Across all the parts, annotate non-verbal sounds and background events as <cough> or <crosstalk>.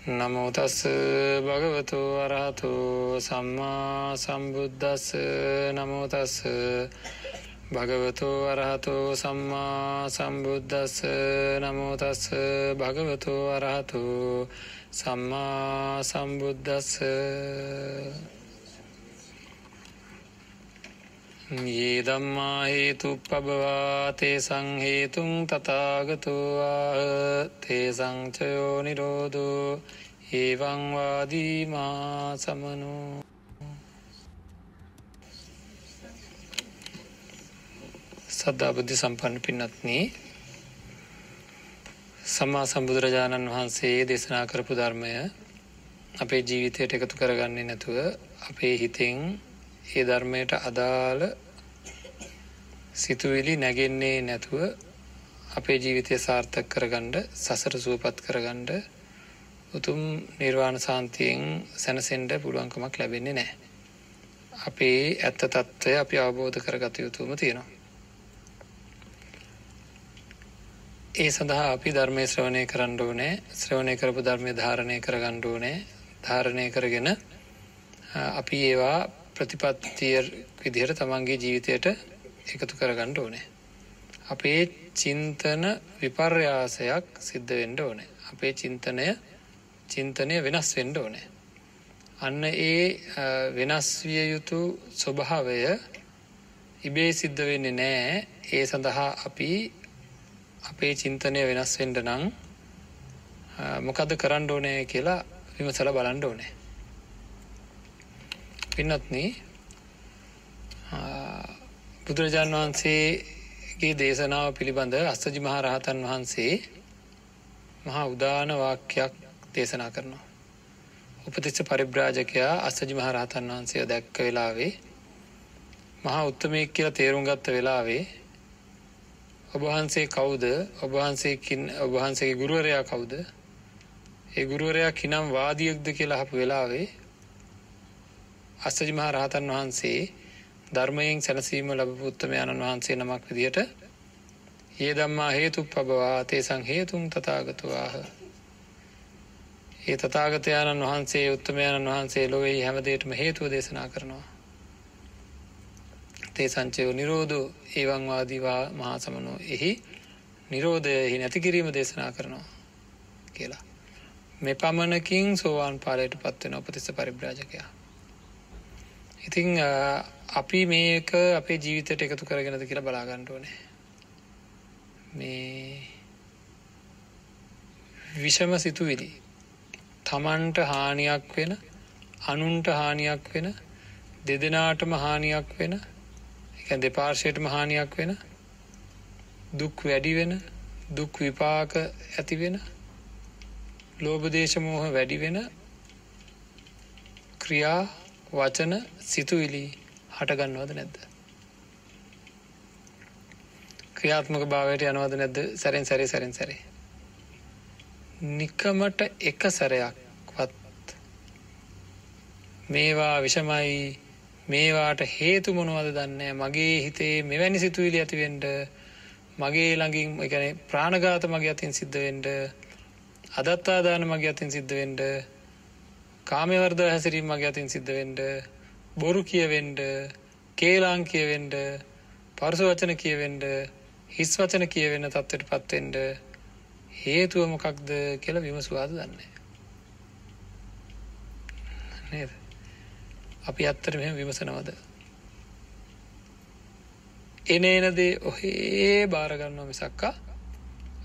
නමෝතස් භගවතු අරහතු සම්මා සම්බුද්ධස් නමෝතස් භගවතු අරහතු සම්මා සම්බුද්ධස් නමෝතස් භගවතු අරහතු සම්මා සම්බුද්ධස්ස ඒ දම්මා හේතු පබවා තේ සංහේතුන් තතාගතුවා තේ සංචයෝ නිරෝධෝ ඒවංවාදීමා සමනු සද්ධාබුද්ධි සම්පන්න පින්නත්න සම්මා සම්බුදුරජාණන් වහන්සේ දේශනා කරපු ධර්මය අපේ ජීවිතයට එකතු කරගන්නේ නැතුව අපේ හිතෙන් ඒ ධර්මයට අදාළ සිතුවිලි නැගෙන්නේ නැතුව අපේ ජීවිතය සාර්ථක කරගණ්ඩ සසර සුවපත් කරගණ්ඩ උතුම් නිර්වාණ සාන්තියෙන් සැනසෙන්ඩ පුළුවන්කමක් ලැබෙන්නේ නෑ. අපේ ඇත්ත තත්ත්වය අපි අවබෝධ කරගත යුතුම තියෙනවා. ඒ සඳහා අපි ධර්මය ශ්‍රවණය කරන්න ඕනෑ ශ්‍රවණය කරපු ධර්මය ධාරණය කරගණ්ඩෝනෑ ධාරණය කරගෙන අපි ඒවා ප්‍රතිපත්තිය විදිහට තමන්ගේ ජීවිතයට එකතු කරගණ්ඩ ඕනේ. අපේ චින්තන විපර්යාසයක් සිද්ධ වෙන්ඩ ඕනේ. අපේ චින්තනය චින්තනය වෙනස් වෙන්ඩ ඕනේ. අන්න ඒ වෙනස් විය යුතු ස්වභාවය ඉබේ සිද්ධ වෙන්නේ නෑ ඒ සඳහා අපි අපේ චින්තනය වෙනස් වෙන්ඩ නං මොකද කරන්න ඕනෑ කියලා විමසල බලන්ඩ ඕනේ. පින්නත්න බුදුරජාණන් වහන්සේගේ දේශනාව පිළිබඳ අස්සජි මහරහතන් වහන්සේ මහා උදාන වාක්‍යයක් දේශනා කරනවා. උපතිස්ස පරිබ්‍රාජකයා අස්සජි මහරහතන් වහන්සේ දැක්ක වෙලාවේ මහා උත්තමයෙක් කියලා තේරුම් ගත්ත වෙලාවේ ඔබහන්සේ කවුද ඔබහන්සේකින් ඔබහන්සේගේ ගුරුවරයා කවුද ඒ ගුරුවරයා කිනම් වාදියෙක්ද කියලා හපු වෙලාවේ අස්සජි මහා රහතන් වහන්සේ ධර්මයෙන් සැනසීම ලබපුත්තමයණන් වහන්සේ නමක් විදියට ඒ දම්මා හේතු පබවා තේසං හේතුන් තතාගතුවාහ ඒ තතාගතයාණන් වහන්සේ උත්තමයණන් වහන්සේ ලොවෙහි හැමදේටම හේතුව දේශනා කරනවා. තේ සංචයෝ නිරෝධෝ ඒවංවාදීවා මහා සමනෝ. එහි නිරෝධයහි නැතිකිරීම දේශනා කරනවා කියලා. මෙ පමණකින් සෝවාන් පාලයට පත්වෙන උපතිස්ස පරිබ්‍රාජකයා. ඉතිං අපි මේක අපේ ජීවිතයට එකතු කරගෙනද කියලා බලාගණ්ඩුවනේ මේ විෂම සිතුවිලි. තමන්ට හානියක් වෙන අනුන්ට හානියක් වෙන දෙදෙනාටම හානියක් වෙන එක දෙපාර්ශයටම හානියක් වෙන දුක් වැඩි වෙන දුක් විපාක ඇති වෙන ලෝබදේශමෝහ වැඩි වෙන ක්‍රියා වචන සිතුවිලි හටගන්නවද නැද්ද? ක්‍රියාත්මක භාවයට යනවද නැද්ද? සැරෙන් සැරි සැරෙන් සැරේ. නිකමට එක සැරයක්වත් මේවා විෂමයි මේවාට හේතු මොනවද දන්න මගේ හිතේ මෙවැනි සිතුවිලි ඇතිවෙන්ඩ මගේ ළඟින් එකන ප්‍රාණගාත මගේ අතින් සිද්ධවෙන්ඩ අදත්තාදාන මගේ අතින් සිද්ධවෙන්ඩ කාමවර්ද හැසිරීම මගේ අතින් සිද්ධවෙන්ඩ බොරු කියවෙන්ඩ කේලාං කියවෙන්ඩ පරසු වචන කියවෙන්ඩ හිස් වචන කියවෙන්න තත්වට පත්වෙන්ඩ හේතුව මොකක්ද කියල විමසවාද දන්නේ නේද? අපි අත්තර මෙම විමසනවද? එන එනදේ ඔහේ භාරගන්නවා මිසක්කා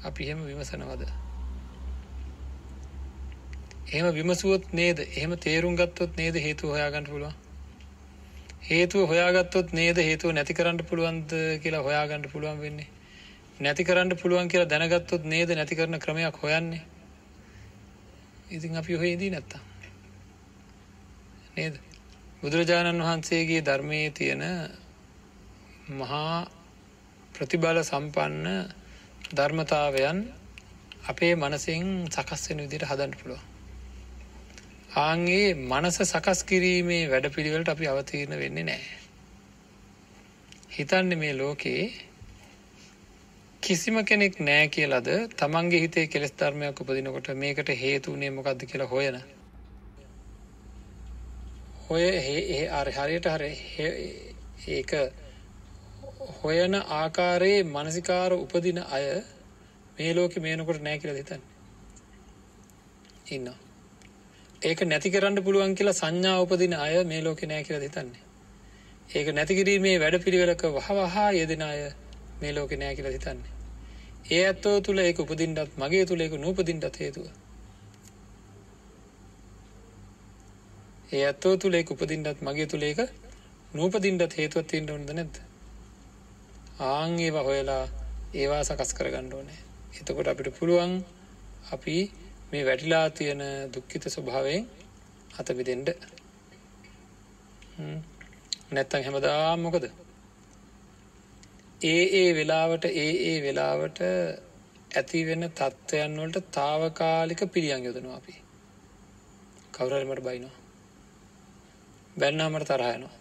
අපි හෙම විමසනවද? එහෙම විමසුවොත් නේද? එහෙම තේරුම් ගත්තොත් නේද හේතු හොයාගන්න පුළුවන්? හේතුව හොයාගත්තොත් නේද හේතුව නැති කරන්න පුළුවන්ද කියලා හොයාගන්න පුළුවන් වෙන්නේ? නැති කරන්න පුළුවන් කියලා දැනගත්තොත් නේද නැති කරන ක්‍රමයක් හොයන්නේ? ඉතින් අපි හොයේදී නැත්තා නේද? බුදුරජාණන් වහන්සේගේ ධර්මයේ තියෙන මහා ප්‍රතිබල සම්පන්න ධර්මතාවයන් අපේ මනසින් සකස්වෙන විදිට හදන්න පුළුව ආන්ගේ මනස සකස් කිරීමේ වැඩ පිළිවෙලට අපි අවතීරණ වෙන්නේ නෑ හිතන්න මේ ලෝකයේ කිසිම කෙනෙක් නෑ කියලද තමන්ගේ හිතේ කෙස් ධර්මයක් උපදිනකොට මේකට හේතුනේ මොකක්ද කියලා හොයන? හොය අර හරියට හර ඒක හොයන ආකාරයේ මනසිකාර උපදින අය මේ ලෝක මේනකොට නෑ කියලා හිතන්න? ඉන්න ඒක නැති කරන්න පුළුවන් කියලා සංඥා උපදින අය මේ ලෝක නෑ කියලා හිතන්නේ. ඒක නැතිකිරීමේ වැඩ පිළිවෙලක වහවහා යෙදෙන අය මේ ලෝක නෑ කියලා හිතන්නේ. ඒ ඇත්තෝ තුළ ඒක උපදින්ටත් මගේ තුළ එක නූපදින්ටත් හේතුව. ඒ ඇත්තෝ තුළ ඒක උපදින්ටත් මගේ තුළ ඒක නූපදින්ටත් හේතුවත් තිීන්ට ඕනද නැද්ද? ආං ඒවා හොයලා ඒවා සකස් කරගන්න ඕනෑ. එතකොට අපිට පුළුවන් අපි මේ වැටිලා තියෙන දුක්කිත ස්වභාවයෙන් අත විදෙන්ඩ නැත්තන් හැමදා මොකද? ඒ ඒ වෙලාවට ඒ ඒ වෙලාවට ඇති වෙන තත්ත්වයන් වලට తాවකාලික පිළියම් යොදනවා අපි. කවුරුහරි මට බයිනවා. බැන්නා මට තරහ යනවා.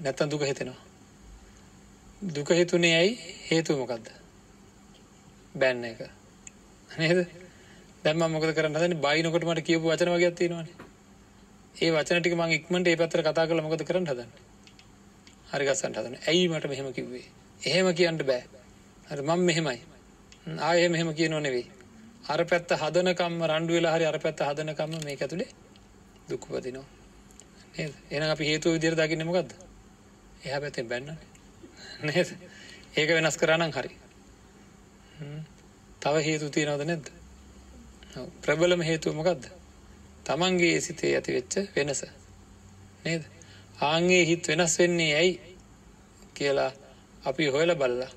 නැත්තම් දුක හිතෙනවා. දුක හිතුනේ ඇයි? හේතුව මොකද්ද? බැන්න එක. නේද? දැන් මම මොකද කරන්න හදන්නේ? බයිනකොට මට කියපු වචන වගේක් තියෙනවානේ. ඒ වචන ටික මම ඉක්මනට ඒ පැත්තට කතා කරලා මොකද කරන්න හදන්නේ? හරි ගස්සන්න හදන්නේ ඇයි මට මෙහෙම කිව්වේ? එහෙම කියන්න බෑ. හරි මම මෙහෙමයි. ආයෙ මෙහෙම කියනෝ නෙවෙයි. අර පැත්ත හදනකම්ම රණ්ඩු වෙලා හරි අර පැත්ත හදනකම්ම මේක ඇතුලේ දුක් උපදිනවා. නේද? එහෙනම් අපි හේතුව විදිහට දකින්නේ මොකද්ද? එහා පැත්තෙන් බැන්නනේ. නේද? ඒක වෙනස් කරා නම් හරි. තව හේතු තියනවද නැද්ද? ප්‍රබලම හේතුව මොකද්ද? තමන්ගේ සිතේ ඇති වෙච්ච වෙනස. නේද? ආන්ගේ හිත් වෙනස් වෙන්නේ ඇයි කියලා අපි හොයල බල්ලා.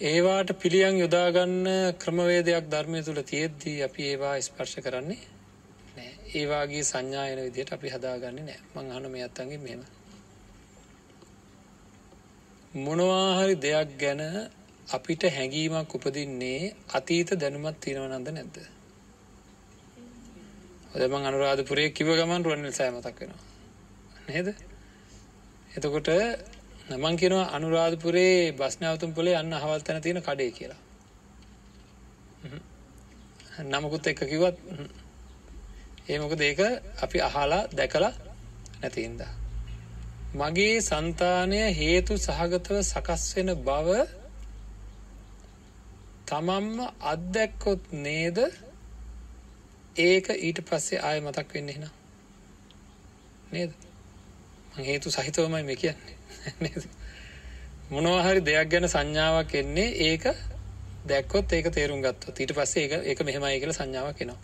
ඒවාට පිළියන් යොදාගන්න ක්‍රමවේදයක් ධර්මය තුළ තියෙද්දී අපි ඒවා ස්පර්ශ කරන්නේ නෑ ඒවාගේ සංඥායන විදියට අපි හදාගන්න නෑ මං හන මේ අත්තන්ගේ මෙම මොනවාහරි දෙයක් ගැන අපිට හැඟීමක් උපදින්නේ අතීත දැනුමත් තියෙනවනන්ද නැද්ද? ඔදමං අනුරාධපුරේ කිව ගමන් රුවන්ල් සෑමතක් වෙනවා. නේද? එතකොට නමං කියෙනවා අනුරාධපුරේ බස්නාවතුම් පොලේ අන්න හවල් තැන තියෙන කඩේ කියලා. නමකුත් එක්ක කිවත් ඒමොකද ඒක අපි අහලා දැකලා නැතින්ද මගේ సంతානය හේතු සහගතව සකස් වෙන බව තමම්ම අත්දැක්කොත් නේද? ඒක ඊට පස්සේ ආය මතක් වෙන්න එහෙනම්. නේද? හේතු සහිතවමයි මේ කියන්නේ. <laughs> මොනවහරි දෙයක් ගැන සංඥාවක් එන්නේ ඒක දැක්කොත් ඒක තේරුම් ගත්තොත්. ඊට පස්සේ ඒක ඒක මෙහෙමයි කියලා සංඥාවක් එනවා.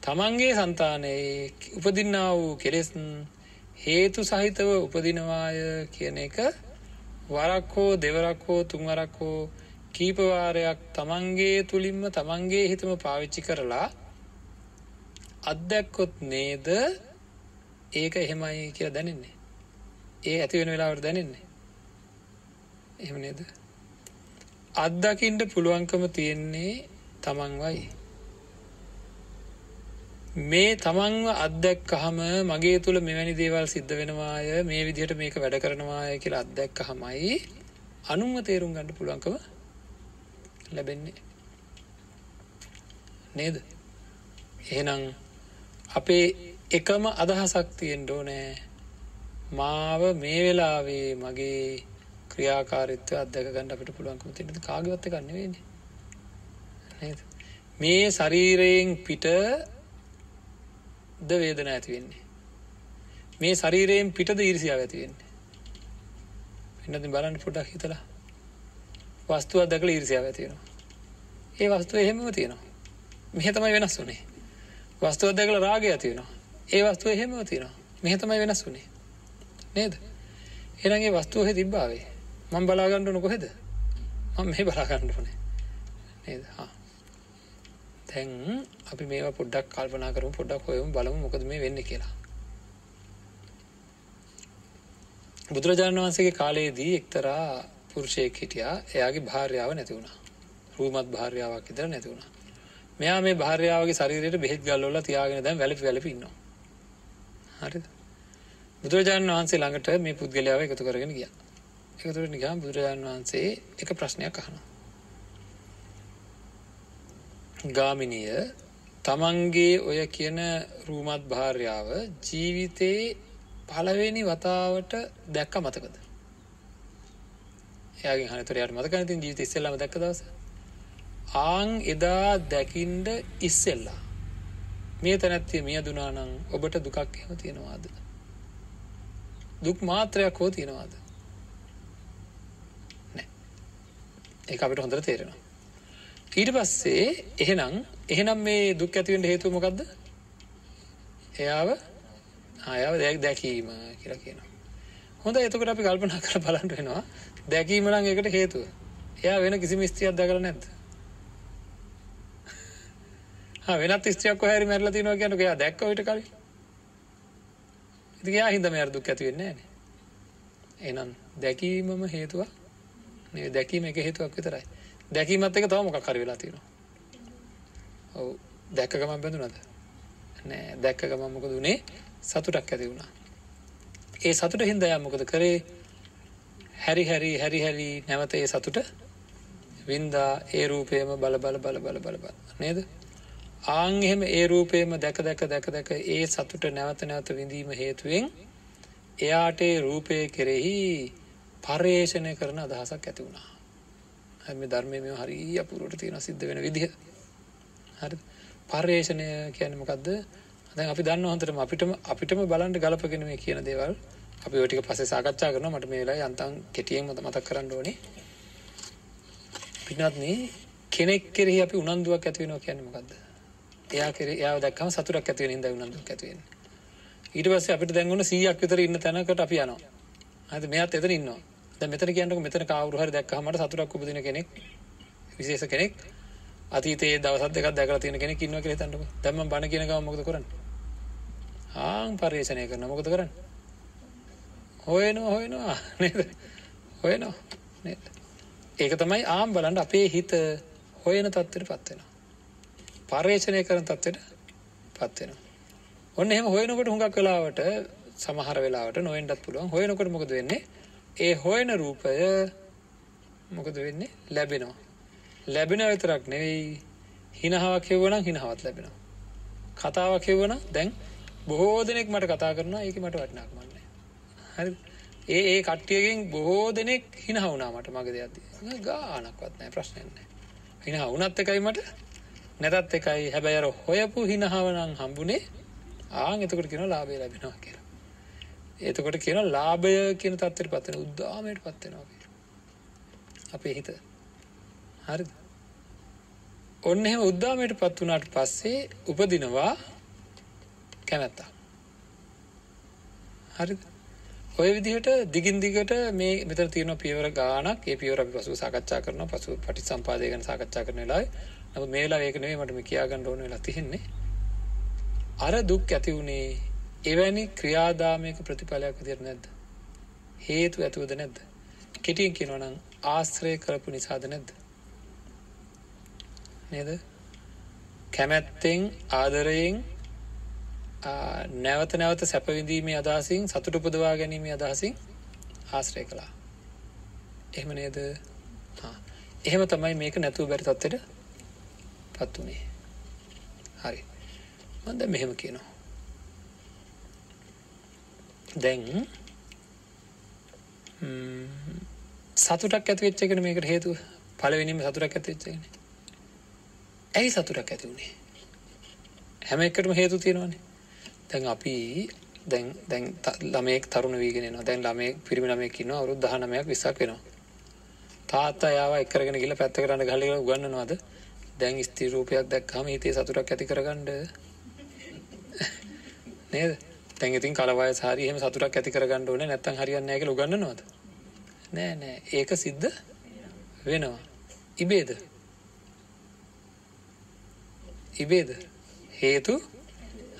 තමන්ගේ సంతානයේ උපදින්නා වූ කෙලෙස් හේතු සහිතව උපදිනවාය කියන එක වරක් හෝ දෙවරක් හෝ තුන්වරක් හෝ කීපවාරයක් තමන්ගේ තුළින්ම තමන්ගේ හිතම පාවිච්චි කරලා අත්දැක්කොත් නේද? ඒක එහෙමයි කියලා දැනෙන්නේ. ඒ ඇති වෙන වෙලාවට දැනෙන්නේ. එහෙම නේද? අත්දකින්ට පුළුවන්කම තියෙන්නේ තමන්වයි. මේ තමන්ව අත්දැක්කහම මගේ තුළ මෙවැනි දේවල් සිද්ධ වෙනවාය මේ විදිහට මේක වැඩ කරනවාය කියලා අත්දැක්ක හමයි අනුන්ව තේරුම් ගණඩ පුළුවන්කම ලැබෙන්නේ. නේද? එහෙනම් අපේ එකම අදහසක් තියෙන්ඩෝ නෑ මාව මේ වෙලාවේ මගේ ක්‍රියාකාරිත්ව අදක ගන්න අපිට පුළුවන්කම තිෙන කාගවත්ත ගන්නවෙන්නේ නේද? මේ ශරීරයෙන් පිට ද වේදන ඇතිවෙන්නේ මේ ශරීරයෙන් පිටද ඉරිසිාව ඇතිවෙන්නේ පින්නති බලන්න පොඩක් හිතලා. වස්තුව දැකල ඉරිසිාව ඇතියෙනවා ඒ වස්තුව එහෙම තියෙනවා. මෙහ තමයි වෙනස් වනේ වස්තුව දැකල රාගය ඇතිවෙනවා ඒ වස්තුව එහෙම තියෙනවා. මෙහ තමයි වෙනස් වනේ නේද? එරගේ වස්තුවහ තිබ්බාවේ මං බලාගණ්ඩුන කොහෙද? මං මේ බලාගණ්ඩුනේ නේද? හා. තැන් අපි මේ පොඩ්ඩක් කල්පනා කරු පොඩ්ඩක් හොයම බලමු මොකද මේ වෙන්න කියලා. බුදුරජාණන් වහන්සේගේ කාලයේදී එක්තරා පුරුෂයෙක් හිටියා. එයාගේ භාර්යාව නැති වුණා. රූමත් භාර්යාවක් ඉදර නැති වුණා. මෙයා මේ භාර්යාවගේ ශරීරයට බෙහෙත් ගල්වල තියාගෙන දැන් වැළපි වැළපි ඉන්නවා. හරිද? බුදුරජාණන් වහන්සේ ළඟට මේ පුද්ගලයාව එකතු කරගෙන ගියා. එකතුට නිකම් බුදුරජාණන් වහන්සේ එක ප්‍රශ්නයක් අහනවා. ගාමිනිය තමන්ගේ ඔය කියන රූමත් භාර්යාව ජීවිතයේ පළවෙනි වතාවට දැක්ක මතකද? එයාගේ හනතරයට මතකනතින් ජීවිත ඉස්සෙල්ලම දැක්ක දවස? ආං එදා දැකින්ඩ ඉස්සෙල්ලා. මේ තැනැත්තිය මිය දුනානං ඔබට දුකක් එහෙම තියෙනවාද? දුක් මාත්‍රයක් හෝ තියෙනවාද? ඒ අපිට හොඳට තේරෙනවා. ඊට පස්සේ එහෙනම් එහෙනම් මේ දුක් ඇතිවෙන්ට හේතුව මොකක්ද එයාව ආයාව දැක් දැකීම කියලා කියනවා. හොඳ එතකට අපි කල්පනා කර බලන්ට වෙනවා. දැකීමලං එකට හේතුව. එයා වෙන කිසි ස්ත්‍රියක් දැකර නැද්ද? වෙනත් ස්ත්‍රියක් හැරි මැරල තිනවා කියනක එයා දැක්ක විට කලින් ඉති යා හිද මෙයාර දුක් ඇතිවෙන්නේ එනම් දැකීමම හේතුව දැකීම එක හේතුවක් විතරයි. දැකීමත් එක තව මොකක් හරි වෙලා තියෙනවා. ඔව් දැක්ක ගමන් බැඳුනද නෑ දැක්ක ගමන් මොකද උනේ සතුටක් ඇති වුණා. ඒ සතුට හින්දා යා මොකද කරේ? හැරි හැරි හැරි හැරි නැවත ඒ සතුට වින්දා ඒ රූපයම බල බල බල බල බල බල. නේද? ආන් එහෙම ඒ රූපයම දැක දැක දැක දැක ඒ සතුට නැවත නැවත විඳීම හේතුවෙන් එයාට රූපය කෙරෙහි පර්යේෂණය කරන අදහසක් ඇති වුණා. හැම ධර්මය මෙ හරි අපුරුවට තියෙන සිද්ධ වෙන විදිහ. හරි පර්යේෂණය කියන මොකක්ද දැන් අපි දන්න හොඳටම අපිටම අපිටම බලන්ට ගලපගෙන මේ කියන දේවල් අපි ඔටික පසේ සාකච්ඡා කරන මට මේ වෙලාවේ යන්තම් කෙටියෙන් මත මතක් කරන්න ඕනේ. පින්වත්නි කෙනෙක් කෙරෙහි අපි උනන්දුවක් ඇති වෙනවා කියන්නේ මොකද්ද? එයා කෙරේ එයාව දැක්කම සතුටක් ඇති වෙන හින්දා උනන්දුවක් ඇති වෙන්නේ. ඊට පස්සේ අපිට දැන් ඔන්න 100ක් විතර ඉන්න තැනකට අපි යනවා. හරිද? මෙයාත් එතන ඉන්නවා. දැන් මෙතන කියන්නකො මෙතන කවුරු හරි දැක්කම මට සතුටක් උපදින කෙනෙක් විශේෂ කෙනෙක් අතීතයේ දවසක් දෙකක් දැකලා තියෙන කෙනෙක් ඉන්නවා කියලා හිතන්නකො. දැන් මම බණ කියන ගමන් මොකද කරන්නේ? ආන් පරිශ්‍රණය කරනවා. මොකද කරන්නේ? හොයනවා හොයනවා <laughs> නේද? හොයනවා නේද? ඒක තමයි ආම් බලන්න අපේ හිත හොයන තත්ත්වයටපත් වෙනවා. පරිශ්‍රණය කරන තත්ත්වයටපත් වෙනවා. ඔන්න එහෙම හොයනකොට හුඟක් වෙලාවට සමහර වෙලාවට නොවෙන්නත් පුළුවන්. හොයනකොට මොකද වෙන්නේ? ඒ හොයන රූපය මොකද වෙන්නේ? ලැබෙනවා. ලැබෙන විතරක් නෙවෙයි හිනහාවක් හෙව්වනම් හිනහවත් ලැබෙනවා. කතාවක් හෙව්වනම් දැන් බොහෝ දෙනෙක් මට කතා කරනවා ඒක මට වටිනාකමක් නැහැ. හරිද? ඒ ඒ කට්ටියකින් බොහෝ දෙනෙක් හිනහ වුණා මට මගේ දෙයක්දී. ගානක්වත් නැහැ ප්‍රශ්නයක් නැහැ. හිනහ වුණත් එකයි මට නැතත් එකයි. හැබැයි අර හොයපු හිනහව නම් හම්බුනේ ආන් එතකොට කියනවා ලාභය ලැබෙනවා කියලා. එතකොට කියනවා ලාභය කියන තත්ත්වයට පත් වෙන උද්දාමයට පත් වෙනවා අපේ හිත. හරිද? ඔන්න එහෙම උද්දාමයට පත් වුණාට පස්සේ උපදිනවා කැමැත්ත. හරිද? ඔය විදිහට දිගින් දිගට මේ මෙතන තියෙන පියවර ගානක් ඒ පියවර අපි පසුව සාකච්ඡා කරනවා පසුව පටිච්චසම්පාදය ගැන සාකච්ඡා කරන වෙලාවේ. නමුත් මේ වෙලාවේ ඒක නෙවෙයි මට මේ කියා ගන්න ඕන වෙලා තියෙන්නේ. අර දුක් ඇති උනේ එවැනි ක්‍රියාදාමයක ප්‍රතිඵලයක් විදිහට නැද්ද? හේතු ඇතුවද නැද්ද? කෙටියෙන් කියනවා නම් ආශ්‍රය කරපු නිසාද නැද්ද? නේද? කැමැත්තෙන් ආදරයෙන් නැවත නැවත සැපවිඳීමේ අදහසින් සතුට උපදවා ගැනීමේ අදහසින් ආශ්‍රය කළා. එහෙම නේද? එහෙම තමයි මේක නැතුව බැරි තත්ත්වයට පත් වුණේ හරි. මන්ද මෙහෙම කියනවා. දැන් සතුටක් ඇති වෙච්ච එකට මේකට හේතුව. පළවෙනිම සතුටක් ඇති වෙච්ච එකනේ. ඇයි සතුටක් ඇති වුණේ හැම එකටම හේතු තියෙනවනේ. දැන් අපි දැන් දැන් ළමයෙක් තරුණ වීගෙන යනවා දැන් ළමයෙක් පිරිමි ළමයෙක් ඉන්නවා. අවුරුදු 19ක් 20ක් වෙනවා. තාත්තා යාව එක් කරගෙන ගිහලා පැත්ත කරන්න ගහලා උගන්වනවද? දැන් ස්ත්‍රී රූපයක් දැක්කම හිතේ සතුටක් ඇති කරගන්න. <laughs> නේද? දැන් ඉතින් කලවයස හරි එහෙම සතුටක් ඇති කරගන්න ඕනේ නැත්තම් හරියන්නේ නැහැ කියලා උගන්වනවද? නෑ නෑ. ඒක සිද්ධ වෙනවා. ඉබේද? ඉබේද? හේතු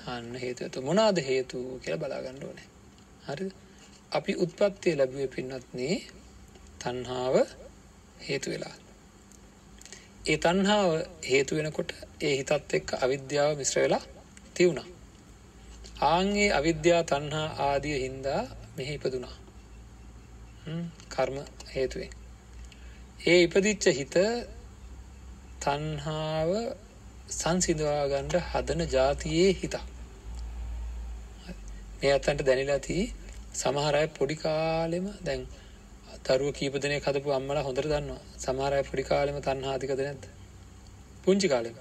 අන්න හේතුතු මොනාද හේතු කියලා බලාගන්න ඕනේ. හරි අපි උත්පත්තිය ලැබුවේ පින්නත්නේ තන්හාව හේතු වෙලා. ඒ තන්හාව හේතු වෙනකොට ඒ හිතත් එක්ක අවිද්‍යාව මිශ්‍ර වෙලා තිවුණා ආන්ගේ අවිද්‍යා තන්හා ආදිය හින්දා මෙහි ඉපදුනා කර්ම හේතුවෙන්. ඒ ඉපදිච්ච හිත තන්හාාව සංසිදවාගණ්ඩ හදන ජාතියේ හිතා. මේ අත්තන්ට දැනිලාති සමහරය පොඩි කාලෙම දැන් තරුව කීපදනය කදපු අම්මලා හොඳර දන්නවා. සමහරය පොඩි කාලෙම තන්හාතිකද නැද පුංචි කාලෙම.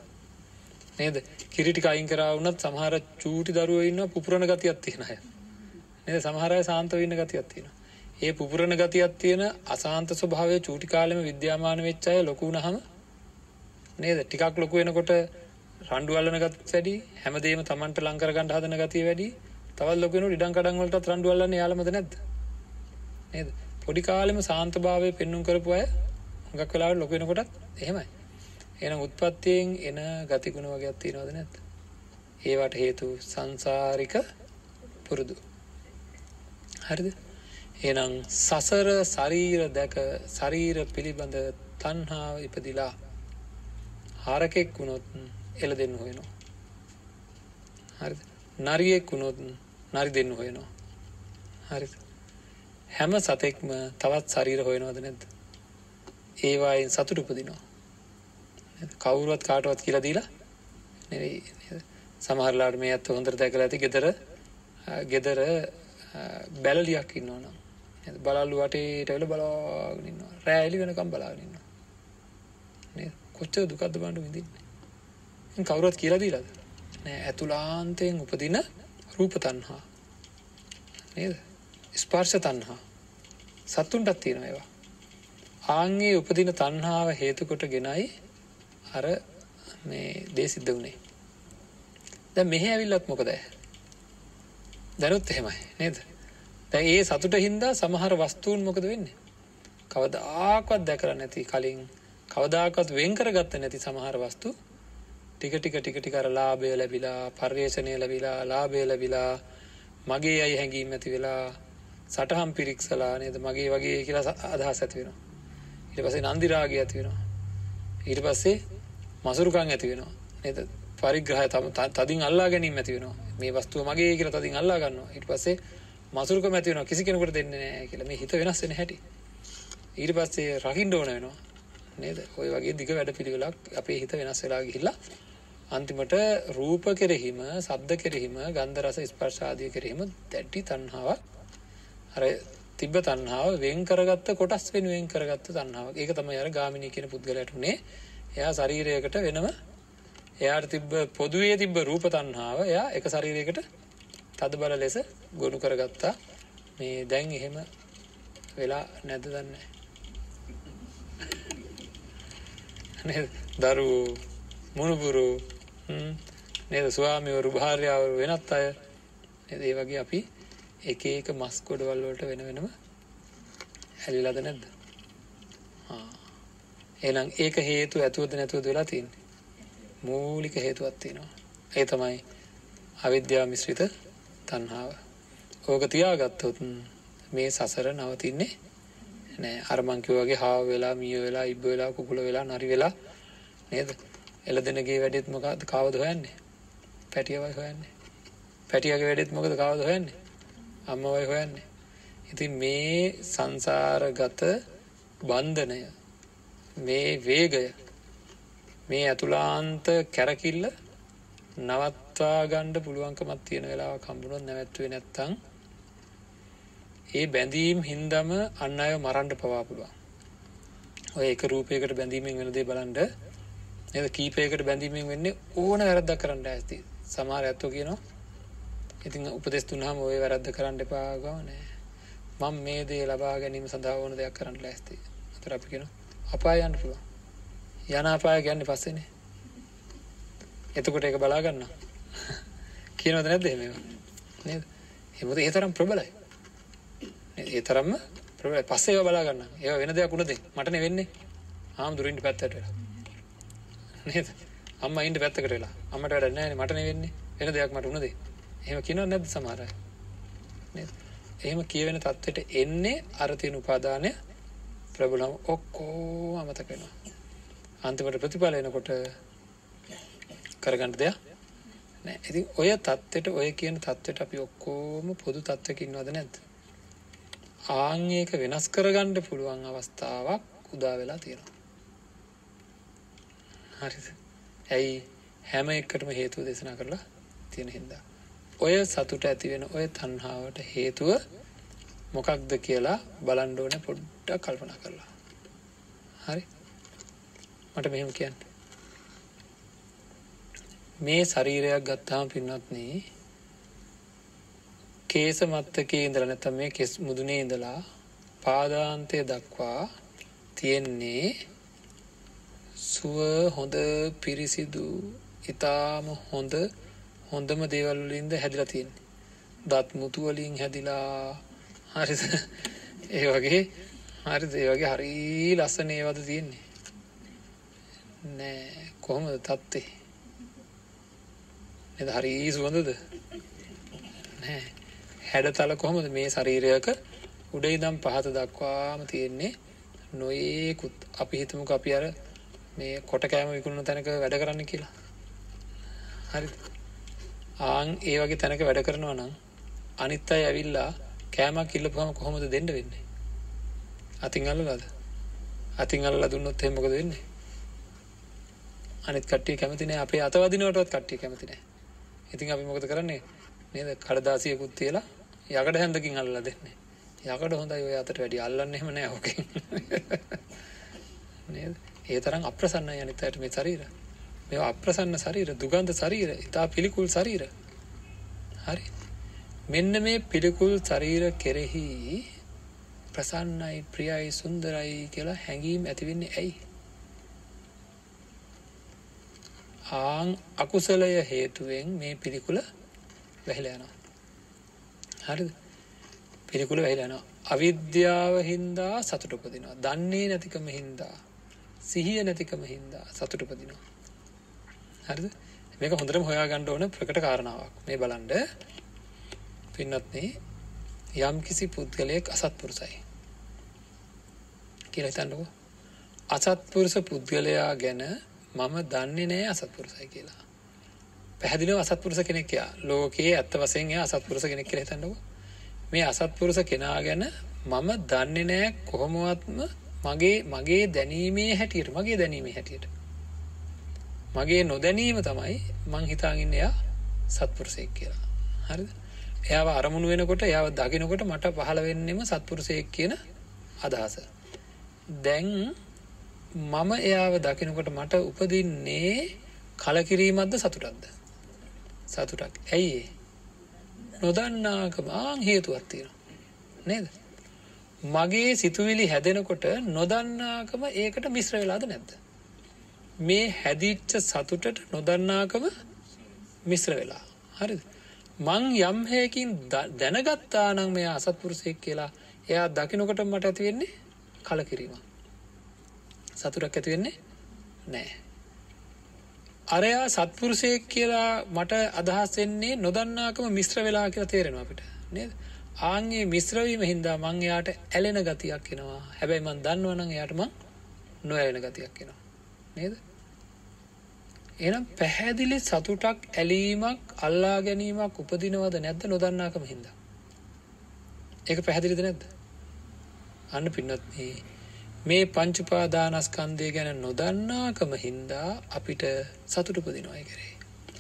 නේද? කිරිටි අයින් කරවුනත් සමහර චූටි දරුව ඉන්න පුපුරණ ගතියක් තියෙනය නද? සමහරය සාන්ත වන්න ගතියක් තියෙන ඒ පුපුරණ ගතියක් තියෙන අසාන්ත ස්වභාවය චූටි කාලෙම විද්‍යාමාන වෙච්චාය ලොකුුණ හම නේද? ටිකක් ලොකු වෙනකොට රණ්ඩුවල්ලන ගත් වැඩි හැමදේම තමන්ට ලංකර ගණඩ හදන ගතිය වැඩි. තවල් ලොකෙනු ඉඩන් කඩන්වලට රණ්ඩුවල්ලන්න යාලමද නැද නේද? පොඩි කාලෙම සාන්ත භාවය පෙන්නුම් කරපු අය හඟක් වෙලාට ලොකෙනකොටත් එහෙමයි. එන උත්පත්තියෙන් එන ගතිගුණ වගේ අත්තිනවද නැත් ඒවට හේතු සංසාරික පුරුදු. හරිද? එනම් සසර ශරීර දැක ශරීර පිළිබඳ තන්හාාව ඉපදිලා හාරකෙක් වුණොත් එල දෙන්න හොයනවා. හරි නරියෙක් වුණොත් නරි දෙන්න හොයනවා. හරි හැම සතෙක්ම තවත් ශරීර හොයනවද නැද්ද? ඒවායින් සතුට උපදිනවා. කවුරුවත් කාටවත් කියලා දීලා නෙවෙයි සමහරලාට මේ ඇත්ත හොඳර දැකලා ඇති ගෙදර ගෙදර බැලලියක් ඉන්නවනම් බලල්ලු වටේට වෙල බලාගෙනන්නවා රෑලි වෙනකම් බලාගෙනන්නවා කොච්ච දුකක්ද බණ්ඩු විඳින්න. කවුරත් කියලා දීලද? නෑ ඇතුලාන්තයෙන් උපදින රූප තන්හා නේද? ස්පර්ශ තන්හා සත්තුන්ටත් තියෙන ඒවා. ආන්ගේ උපදින තන්හාාව හේතුකොට ගෙනයි අර මේ දේ සිද්ධ වුණේ ද මෙහ ඇවිල්ලත් මොකද? දැනුත් එහෙමයි නේද? දැ ඒ සතුට හින්දා සමහර වස්තුූන් මොකද වෙන්නේ? කවදාකවත් දැකර නැති කලින් කවදාකත් වෙන් කරගත්ත නැති සමහර වස්තු. ටික ටික ටික ටිකර ලාභය ලැබිලා පර්යේෂණය ලැබිලා ලාභය ලැබිලා මගේ අයි හැඟීම් ඇති වෙලා සටහම් පිරික්සලා නේද? මගේ වගේ කියලා අදහස් ඇති වෙනවා. ඉට පසේ නන්දිරාගේ ඇති වෙනවා. ඊට පස්සේ මසුරුකං ඇති වෙනවා. නේද? පරිග්‍රහ තම තදින් අල්ලා ගැනීම ඇති වෙනවා. මේ වස්තුව මගේ කියලා තදින් අල්ලා ගන්නවා. ඊට පස්සේ මසුරුක ඇති වෙනවා. කිසි කෙනෙකුට දෙන්නේ නැහැ කියලා. මේ හිත වෙනස් වෙන හැටි. ඊට පස්සේ රකින්න ඕන වෙනවා. නේද ඔය වගේ දිග වැඩ පිළිවෙලක් අපේ හිත වෙනස් වෙලා ගිහිල්ලා අන්තිමට රූප කෙරෙහිම සද්ද කෙරෙහිම ගන්ධ රස ස්පර්ශ ආදිය කෙරෙහිම දැඩි තණ්හාවක් අර තිබ්බ තණ්හාව වෙන් කරගත්ත කොටස් වෙනුවෙන් කරගත්ත තණ්හාවක්. ඒක තමයි අර ගාමිණී කියන පුද්ගලයාට උනේ. එයා ශරීරයකට වෙනම එයාට තිබ්බ පොදුවේ තිබ්බ රූප තණ්හාව එයා එක ශරීරයකට තද බල ලෙස ගොනු කරගත්තා. මේ දැන් එහෙම වෙලා නැද්ද දන්නේ <laughs> දරු මුණුපුරු නේද? ස්වාමිවරු භාර්යාවරු වෙනත් අය. ඒ වගේ අපි එක ඒක මස් කොඩවල් වලට වෙන වෙනම හැලිලාද නැද්ද? එනම් ඒක හේතු ඇතුවද නැතුවද වෙලා තියන්නේ? මූලික හේතුවත් තියෙනවා. ඒ තමයි අවිද්‍යා මිශ්‍රිත තන්හාාව ඕක තියාගත්තොත් මේ සසර නවතින්නේ නෑ. අරමංකිව වගේ හා වෙලා මිය වෙලා ඉබ වෙලා කුකුල වෙලා නරි වෙලා නේද? එල දෙනගේ වැඩෙත් මොකද කවද හොයන්නේ? පැටියවයි හොයන්නේ. පැටියගේ වැඩෙත් මොකද කවද හොයන්නේ? අම්මවයි හොයන්නේ. ඉතින් මේ සංසාරගත බන්ධනය මේ වේගය මේ ඇතුලාන්ත කැරකිල්ල නවත්වා ගණ්ඩ පුළුවන්කමත් තියෙන වෙලා කම්බුණොත් නැවැත්වේ නැත්තං ඒ බැඳීම් හින්දම අන්න අය මරන්ඩ පවා පුළුවන්. ඔය එක රූපයකට බැඳීමෙන් වෙනදේ බලන්ඩ එද කීපයකට බැඳීමෙන් වෙන්නේ ඕන වැරද්ද කරන්න ඇති. සමාර ඇත්තෝ කියනවා ඉතින් උපදෙස්තුනහම ඔය වැරද්ද කරන්න එපාගවනෑ මං මේ දේ ලබා ගැනීම සඳහා ඕන දෙයක් කරන්න ලැස්ති. අතර අපි කෙන අපායන්න පුළුවන්. යනාපාය ගැන්න පස්සෙනේ එතකොට එක බලාගන්න <laughs> කියනවද නැද්ද එහෙම? නේද? එමුද ඒ තරම් ප්‍රබලයි. ඒ තරම්ම ප්‍රබලයි පස්සේ ඒවා බලාගන්න ඒවා වෙන දෙයක් උනද මටනේ වෙන්නේ. හාමුදුරින්ට පැත්තට වෙලා. නේද? අම්මා ඉන්න පැත්තකට වෙලා. අම්මට වැඩක් නැහැ මටනේ වෙන්නේ. වෙන දෙයක් මට උනද එහෙම කියනවද නැද්ද සමහර අය? නේද? එහෙම කියවෙන තත්ත්වයට එන්නේ අර තියෙන උපාදානය ප්‍රබලම ඔක්කොම අමතක වෙනවා. අන්තිමට ප්‍රතිඵල එනකොට කරගන්න දෙයක් නෑ ඉතින් ඔය තත්ත්වයට ඔය කියන තත්ත්වයට අපි ඔක්කොම පොදු තත්ත්වයක ඉන්නවද නැද්ද? ආංඒක වෙනස් කරගණ්ඩ පුළුවන් අවස්ථාවක් උදා වෙලා තියෙනවා. හරි ඇයි හැම එක්කටම හේතුව දෙසනා කරලා තියෙන හින්දා? ඔය සතුට ඇතිවෙන ඔය තන්හාාවට හේතුව මොකක්ද කියලා බලන්ඩෝන පොඩ්ඩක් කල්පනා කරලා. හරි? මට මෙහෙම කියන්න. මේ ශරීරයක් ගත්තාම පින්නත්න්නේ කේස මත්තකේ ඉඳල නැත මේ කෙස් මුදුනේ ඉඳලා පාදාන්තය දක්වා තියෙන්නේ සුව හොඳ පිරිසිදු ඉතාම හොඳ හොඳම දේවල්ලින්ද හැදිලා තියෙන්නේ. දත් මුතුවලින් හැදිලා හරි ඒ වගේ හරි ඒ වගේ හරි ලස්සන ඒවද තියෙන්නේ. නෑ කොහොමද තත්තේ එද හරි සුවඳද? නෑ. හැඩතල කොහොමද මේ ශරීරයක උඩ ඉදම් පහත දක්වාම තියෙන්නේ? නොඒකුත් අපි හිතමුක අපි අර මේ කොට කෑම විකුණු තැනක වැඩ කරන්න කියලා. හරි ආං ඒ වගේ තැනක වැඩ කරනවා නම් අනිත් අයි ඇවිල්ලා කෑමක් කිල්ලපුහම කොහොමද දෙන්න වෙන්නේ? අතින් අල්ලලාද? අතින් අල්ලා දුන්නොත් හෙමොකද වෙන්නේ? අනිත් කට්ටිය කැමතිනේ අපේ අතවදිනවටත් කට්ටිය කැමතිනෑ ඉතින් අපි මොකද කරන්නේ? නේද? කඩදාසියකුත් තියලා යකට හැඳකින් අල්ලා දෙන්නේ. යකට හොඳයි ඔය අතට වැඩි. අල්ලන්න එහෙම නෑ ඕකෙන් <laughs> නේද? ඒ තරම් අප්‍රසන්නයි අනිත් අයට මේ ශරීර. මේවා අප්‍රසන්න ශරීර දුගන්ධ ශරීර ඉතා පිළිකුල් ශරීර. හරි. මෙන්න මේ පිළිකුල් ශරීර කෙරෙහි ප්‍රසන්නයි ප්‍රියයි සුන්දරයි කියලා හැඟීම් ඇතිවෙන්නේ ඇයි? ආං අකුසලය හේතුවෙන් මේ පිළිකුල වැහිලා යනවා. හරිද? පිළිකුල වැහිලා යනවා. අවිද්‍යාව හින්දා සතුට උපදිනවා. දන්නේ නැතිකම හින්දා සිහිය නැතිකම හින්දා සතුට උපදිනවා. හරිද? මේක හොඳටම හොයා ගන්න ඕන ප්‍රකට කාරණාවක්. මේ බලන්න පින්නත්නේ යම් කිසි පුද්ගලයෙක් අසත්පුරුසයි කියලා හිතන්නකෝ. අසත්පුරුෂ පුද්ගලයා ගැන මම දන්නේ නෑ අසත්පුරුසයි කියලා. පැහැදිලිව අසත්පුරුෂ කෙනෙක් යා. ලෝකයේ ඇත්ත වශයෙන් එයා අසත්පුරුෂ කෙනෙක් කියලා හිතන්නකෝ. මේ අසත්පුරුෂ කෙනා ගැන මම දන්නේ නෑ කොහොමවත්ම මගේ මගේ දැනීමේ හැටියට මගේ දැනීමේ හැටියට. මගේ නොදැනීම තමයි මං හිතාගන්න එයා සත්පුරුසයෙක් කියලා. හරිද? එයාව අරමුණු වෙනකොට එයාව දකිනකොට මට පහළ වෙන්නෙම සත්පුරුසයෙක් කියන අදහස. දැන් මම එයාව දකිනකොට මට උපදින්නේ කලකිරීමත්ද සතුටක්ද? සතුටක්. ඇයි නොදන්නාකම. ආං හේතුවත් තියෙන නේද? මගේ සිතුවිලි හැදෙනකොට නොදන්නාකම ඒකට මිශ්‍ර වෙලාද නැද්ද? මේ හැදිච්ච සතුටට නොදන්නාකම මිශ්‍ර වෙලා. හරි මං යම්හයකින් දැනගත්තා නං මේ අසත්පුරුසෙක් කියලා එයා දකිනකොට මට ඇතිවෙන්නේ කලකිරීම සතුරක් ඇතිවෙන්නේ නෑ අරයා සත්පුරුසයෙක් කියලා මට අදහස්සෙන්නේ නොදන්නාකම මිශ්‍ර වෙලා කියලා තේරෙනවා අපිට නේද? ආන්ගේ මිශ්‍රවීම හින්දා මං එයාට ඇලෙන ගතියක් එනවා. හැබැයි මන් දන්නවනං එයාට මං නොඇලෙන ගතියක් එනවා නේද? එනම් පැහැදිලි සතුටක් ඇලීමක් අල්ලා ගැනීමක් උපදිනවද නැද්ද නොදන්නාකම හින්දා? ඒක පැහැදිලිද නැද්ද? අන්න පින්නත්න්නේ මේ පංචුපාදානස්කන්දය ගැන නොදන්නාකම හින්දා අපිට සතුටුපදිනවාය කරේ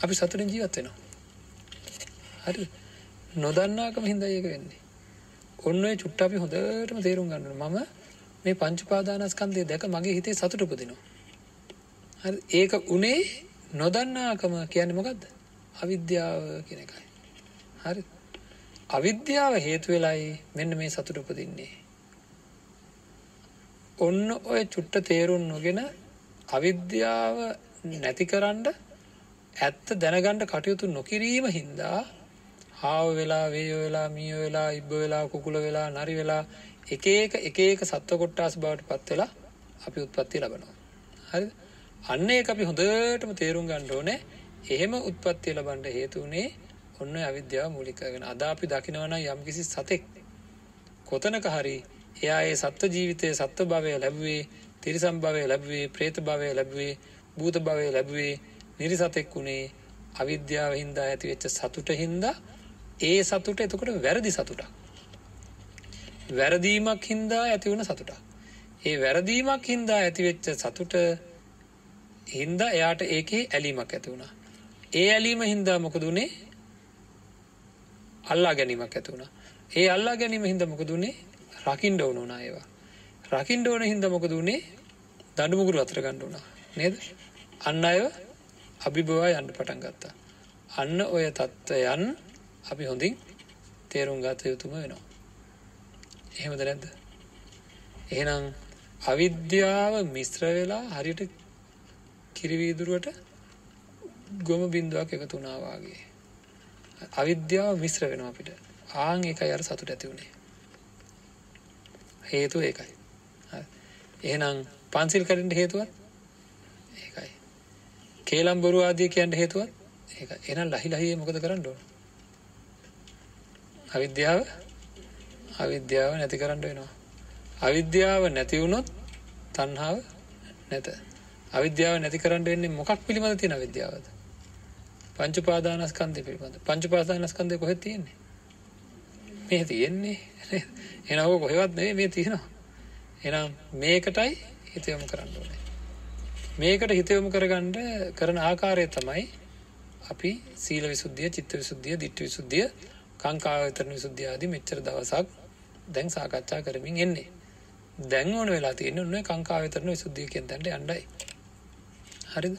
අපි සතුටින් ජීවත් වෙනවා. හරි. නොදන්නාකම හින්දා ඒක වෙන්නේ. ඔන්න චුට්ට අපි හොඳටම තේරුම් ගන්නන මම මේ පංචුපාදානස්කන්දය දැක මගේ හිතේ සතුට උපදිනවා. හරි. ඒක උනේ නොදන්නාකම කියන්න මොකක්ද අවිද්‍යාව කියන එකයි. හරි. අවිද්‍යාව හේතු වෙලායි මෙන්න මේ සතුට උපදින්නේ. ඔන්න ඔය චුට්ට තේරුම් නොගෙන අවිද්‍යාව නැති කරන්න ඇත්ත දැනගණ්ඩ කටයුතු නොකිරීම හින්දා හාව වෙලා වේයෝ වෙලා මියෝ වෙලා ඉබ්බ වෙලා කුකුල වෙලා නරි වෙලා එක ඒක එක ඒක සත්ව කොට්ටාස් බවට පත් වෙලා අපි උත්පත්ති ලබනවා. හරි අන්න ඒ අපි හොඳටම තේරුම් ගණ්ඩ ඕනේ. එහෙම උත්පත්තිය ලබන්ඩ හේතුවනේ ඔන්න අවිද්‍යාව මූලිකගෙන අද අපි දකිනවන යම්කිසි සතෙක් කොතනක හරි එයා ඒ සත්ව ජීවිතය සත්ව භවය ලැබුවේ තිරිසම් භවය ලැබුවේ ප්‍රේත භවය ලැබුවේ භූත භවය ලැබුවේ නිරිසතෙක් වුණේ අවිද්‍යාව හින්දා ඇතිවෙච්ච සතුට හින්දා ඒ සතුට එතකොට වැරදි සතුටක් වැරදීමක් හින්දා ඇති වුණ සතුට. ඒ වැරදීමක් හින්දා ඇතිවෙච්ච සතුට හින්දා එයාට ඒකේ ඇලීමක් ඇති වුණා. ඒ ඇලීම හින්දා මොකදුනේ අල්ලා ගැනීමක් ඇති වුණා. ඒ අල්ලා ගැනීම හින්දා මොකදුනේ රකින්න ඕන වුණා ඒවා. රකින්න ඕන හින්දා මොකදුනේ දඬුමුගුරු අතර ගන්න වුණා. නේද? අන්න අයව අභිභවා යන්න පටන් ගත්තා. අන්න ඔය தත්ත්වයන් අපි හොඳින් තේරුම් ගත යුතුම වෙනවා. එහෙමද නැද්ද? එහෙනම් අවිද්‍යාව මිශ්‍ර වෙලා හරියට කිරිවීදුරුවට ගොම බින්දුවක් එකතු වුණා වාගේ. අවිද්‍යාව මිශ්‍ර වෙනවා අපිට. ආන් ඒකයි අර සතුට ඇති වුණේ. හේතුව ඒකයි. එහෙනම් පන්සිල් කඩන්න හේතුවත් ඒකයි. කේලම් බොරු ආදිය කියන්න හේතුවත් ඒක. එහෙනම් ලහි ලහියේ මොකද කරන්න ඕන? අවිද්‍යාව අවිද්‍යාව නැති කරන්න වෙනවා. අවිද්‍යාව නැති වුණොත් තණ්හාව නැත. අවිද්‍යාව නැති කරන්න වෙන්නේ මොකක් පිළිබඳ තියෙන අවිද්‍යාවද? පංච උපාදානස්කන්ධය පිළිබඳ. පංච උපාදානස්කන්ධය කොහෙද තියෙන්නේ? මේ තියෙන්නේ. එහෙනම් ඔක කොහෙවත් නෙවෙයි මේ තියෙනවා. එහෙනම් මේකටයි හිත යොමු කරන්න ඕනේ. මේකට හිත යොමු කරගන්න කරන ආකාරය තමයි අපි සීල විසුද්ධිය, චිත්ත විසුද්ධිය, ditthi විසුද්ධිය, කාංකා විතරණ විසුද්ධිය ආදී මෙච්චර දවසක් දැන් සාකච්ඡා කරමින් එන්නේ. දැන් ඕන වෙලා තියෙන්නේ ඔන්න කාංකා විතරණ විසුද්ධිය කියන තැනට යන්නයි. හරිද?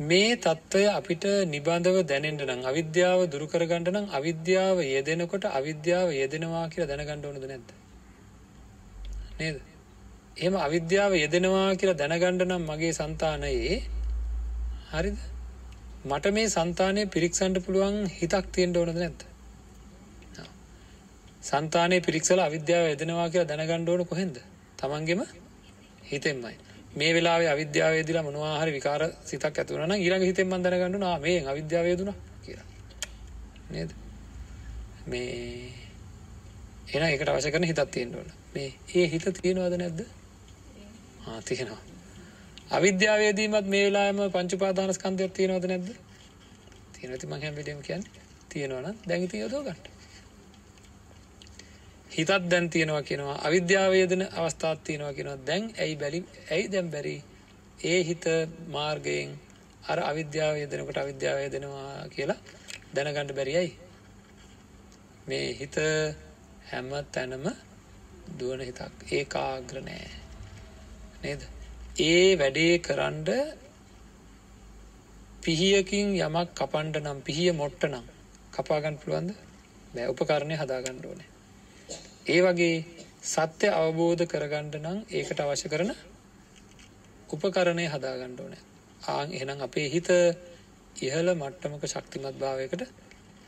මේ தত্ত্বය අපිට නිබඳව දැනෙන්න නම් අවිද්‍යාව දුරු කරගන්න නම් අවිද්‍යාව යෙදෙනකොට අවිද්‍යාව යෙදෙනවා කියලා දැනගන්න ඕනද නැද්ද? නේද? එහෙම අවිද්‍යාව යෙදෙනවා කියලා දැනගන්න නම් මගේ సంతානයේ හරිද? මට මේ సంతානය පිරික්සන්න පුළුවන් හිතක් තියෙන්න ඕනද නැද්ද? సంతානයේ පිරික්සලා අවිද්‍යාව යෙදෙනවා කියලා දැනගන්න ඕන කොහෙන්ද? තමන්ගෙම හිතෙන්මයි. මේ වෙලාවේ අවිද්‍යාව යෙදিলা මොනවා හරි විකාර සිතක් ඇති වුණා නම් ඊළඟ හිතෙන් මම දැනගන්න ඕන ආ මේ අවිද්‍යාව යෙදුණා කියලා. නේද? මේ එහෙනම් ඒකට අවශ්‍ය කරන හිතක් තියෙන්න ඕන. මේ ඒ හිත තියෙනවද නැද්ද? ආ තියෙනවා. අවිද්‍යාවේදීමත් මේ වෙලාවෙම පංච උපාදානස්කන්ධයක් තියෙනවද නැද්ද? තියෙනවා. ඉතින් මම හැම වෙලේම කියන්නේ තියෙනවා නම් දැන් ඉතින් යොදව ගන්න. හිතත් දැන් තියෙනවා කියනවා අවිද්‍යාව යෙදෙන අවස්ථාවක් තියෙනවා කියනවා. දැන් ඇයි බැරි? ඇයි දැන් බැරි? ඒ හිත මාර්ගයෙන් අර අවිද්‍යාව යෙදෙනකොට අවිද්‍යාව යෙදෙනවා කියලා දැනගන්න බැරි ඇයි? මේ හිත හැම තැනම දුවන හිතක්. ඒකාග්‍ර නෑ. නේද? ඒ වැඩේ කරන්න පිහියකින් යමක් කපන්න නම් පිහිය මොට්ට නම් කපා ගන්න පුළුවන්ද? බෑ. උපකරණය හදා ගන්න ඕනේ. ඒ වගේ සත්‍ය අවබෝධ කරගන්න නම් ඒකට අවශ්‍ය කරන උපකරණය හදාගන්න ඕනේ. ආන් එහෙනම් අපේ හිත ඉහළ මට්ටමක ශක්තිමත් භාවයකට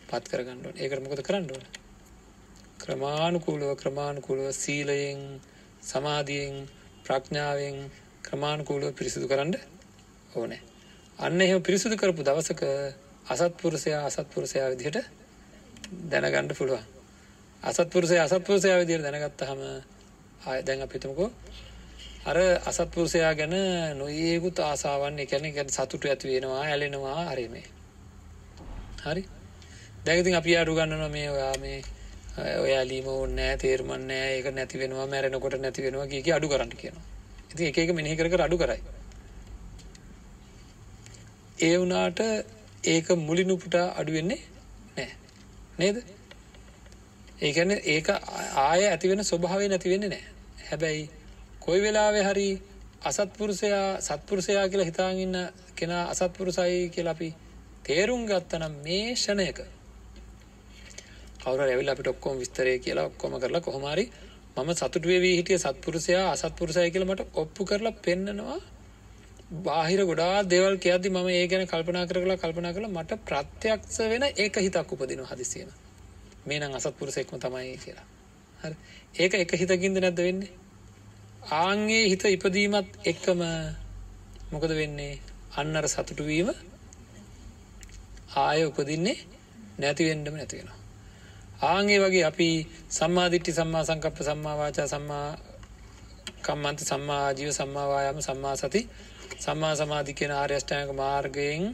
පත් කරගන්න ඕනේ. ඒකට මොකද කරන්න ඕනේ? ක්‍රමානුකූලව ක්‍රමානුකූලව සීලයෙන්, සමාධියෙන්, ප්‍රඥාවෙන් ක්‍රමානුකූලව පිරිසිදු කරන්න ඕනේ. අන්න එහෙම පිරිසිදු කරපු දවසක අසත්පුරුෂයා අසත්පුරුෂයා විදිහට දැනගන්න පුළුවන්. අසත්පුරුෂය අසත්පුරුෂයා විදිහට දැනගත්තාම ආය දැන් අපි හිතමුකෝ අර අසත්පුරුෂයා ගැන නොයේකුත් ආසාවන් ඒ කියන්නේ කියන්නේ සතුටු ඇති වෙනවා ඇලෙනවා හරි මේ. හරි. දැන් ඉතින් අපි අඩු ගන්නවා මේ ඔයා මේ ඔය ඇලීම ඕනේ නැහැ තේරුම් නැහැ ඒක නැති වෙනවා මැරෙනකොට නැති වෙනවා කිය කී අඩු කරන්න කියනවා. ඉතින් එක එක මෙනෙහි කර කර අඩු කරයි. ඒ වුණාට ඒක මුලිනුපුට අඩු වෙන්නේ නැහැ. නේද? ඒ කියන්නේ ඒක ආය ඇති වෙන ස්වභාවය නැති වෙන්නේ නැහැ. හැබැයි කොයි වෙලාවෙ හරි අසත්පුරුෂයා සත්පුරුෂයා කියලා හිතාගෙන ඉන්න කෙනා අසත්පුරුසයි කියලා අපි තේරුම් ගත්තනම් මේ ෂණයක කවුරු හරි ඇවිල්ලා අපිට ඔක්කොම විස්තරය කියලා ඔක්කොම කරලා කොහොම හරි මම සතුටු වෙවි හිටිය සත්පුරුෂයා අසත්පුරුෂයි කියලා මට ඔප්පු කරලා පෙන්නනවා බාහිර ගොඩාක් දේවල් කියද්දි මම ඒ ගැන කල්පනා කරලා කල්පනා කරලා මට ප්‍රත්‍යක්ෂ වෙන ඒක හිතක් උපදිනවා හදිසියෙම මේ නම් අසත්පුරුෂයෙක්ම තමයි කියලා. හරි. ඒක එක හිතකින්ද නැද්ද වෙන්නේ? ආන්ගේ හිත ඉපදීමත් එක්කම මොකද වෙන්නේ? අන්න අර සතුටු වීම ආය උපදින්නේ නැති වෙන්නම නැති වෙනවා. ආන්ගේ වගේ අපි සම්මා දිට්ඨි සම්මා සංකප්ප සම්මා වාචා සම්මා කම්මන්ත සම්මා ආජීව සම්මා වායාම සම්මා සති සම්මා සමාධි කියන ආර්ය අෂ්ටාංග මාර්ගයෙන්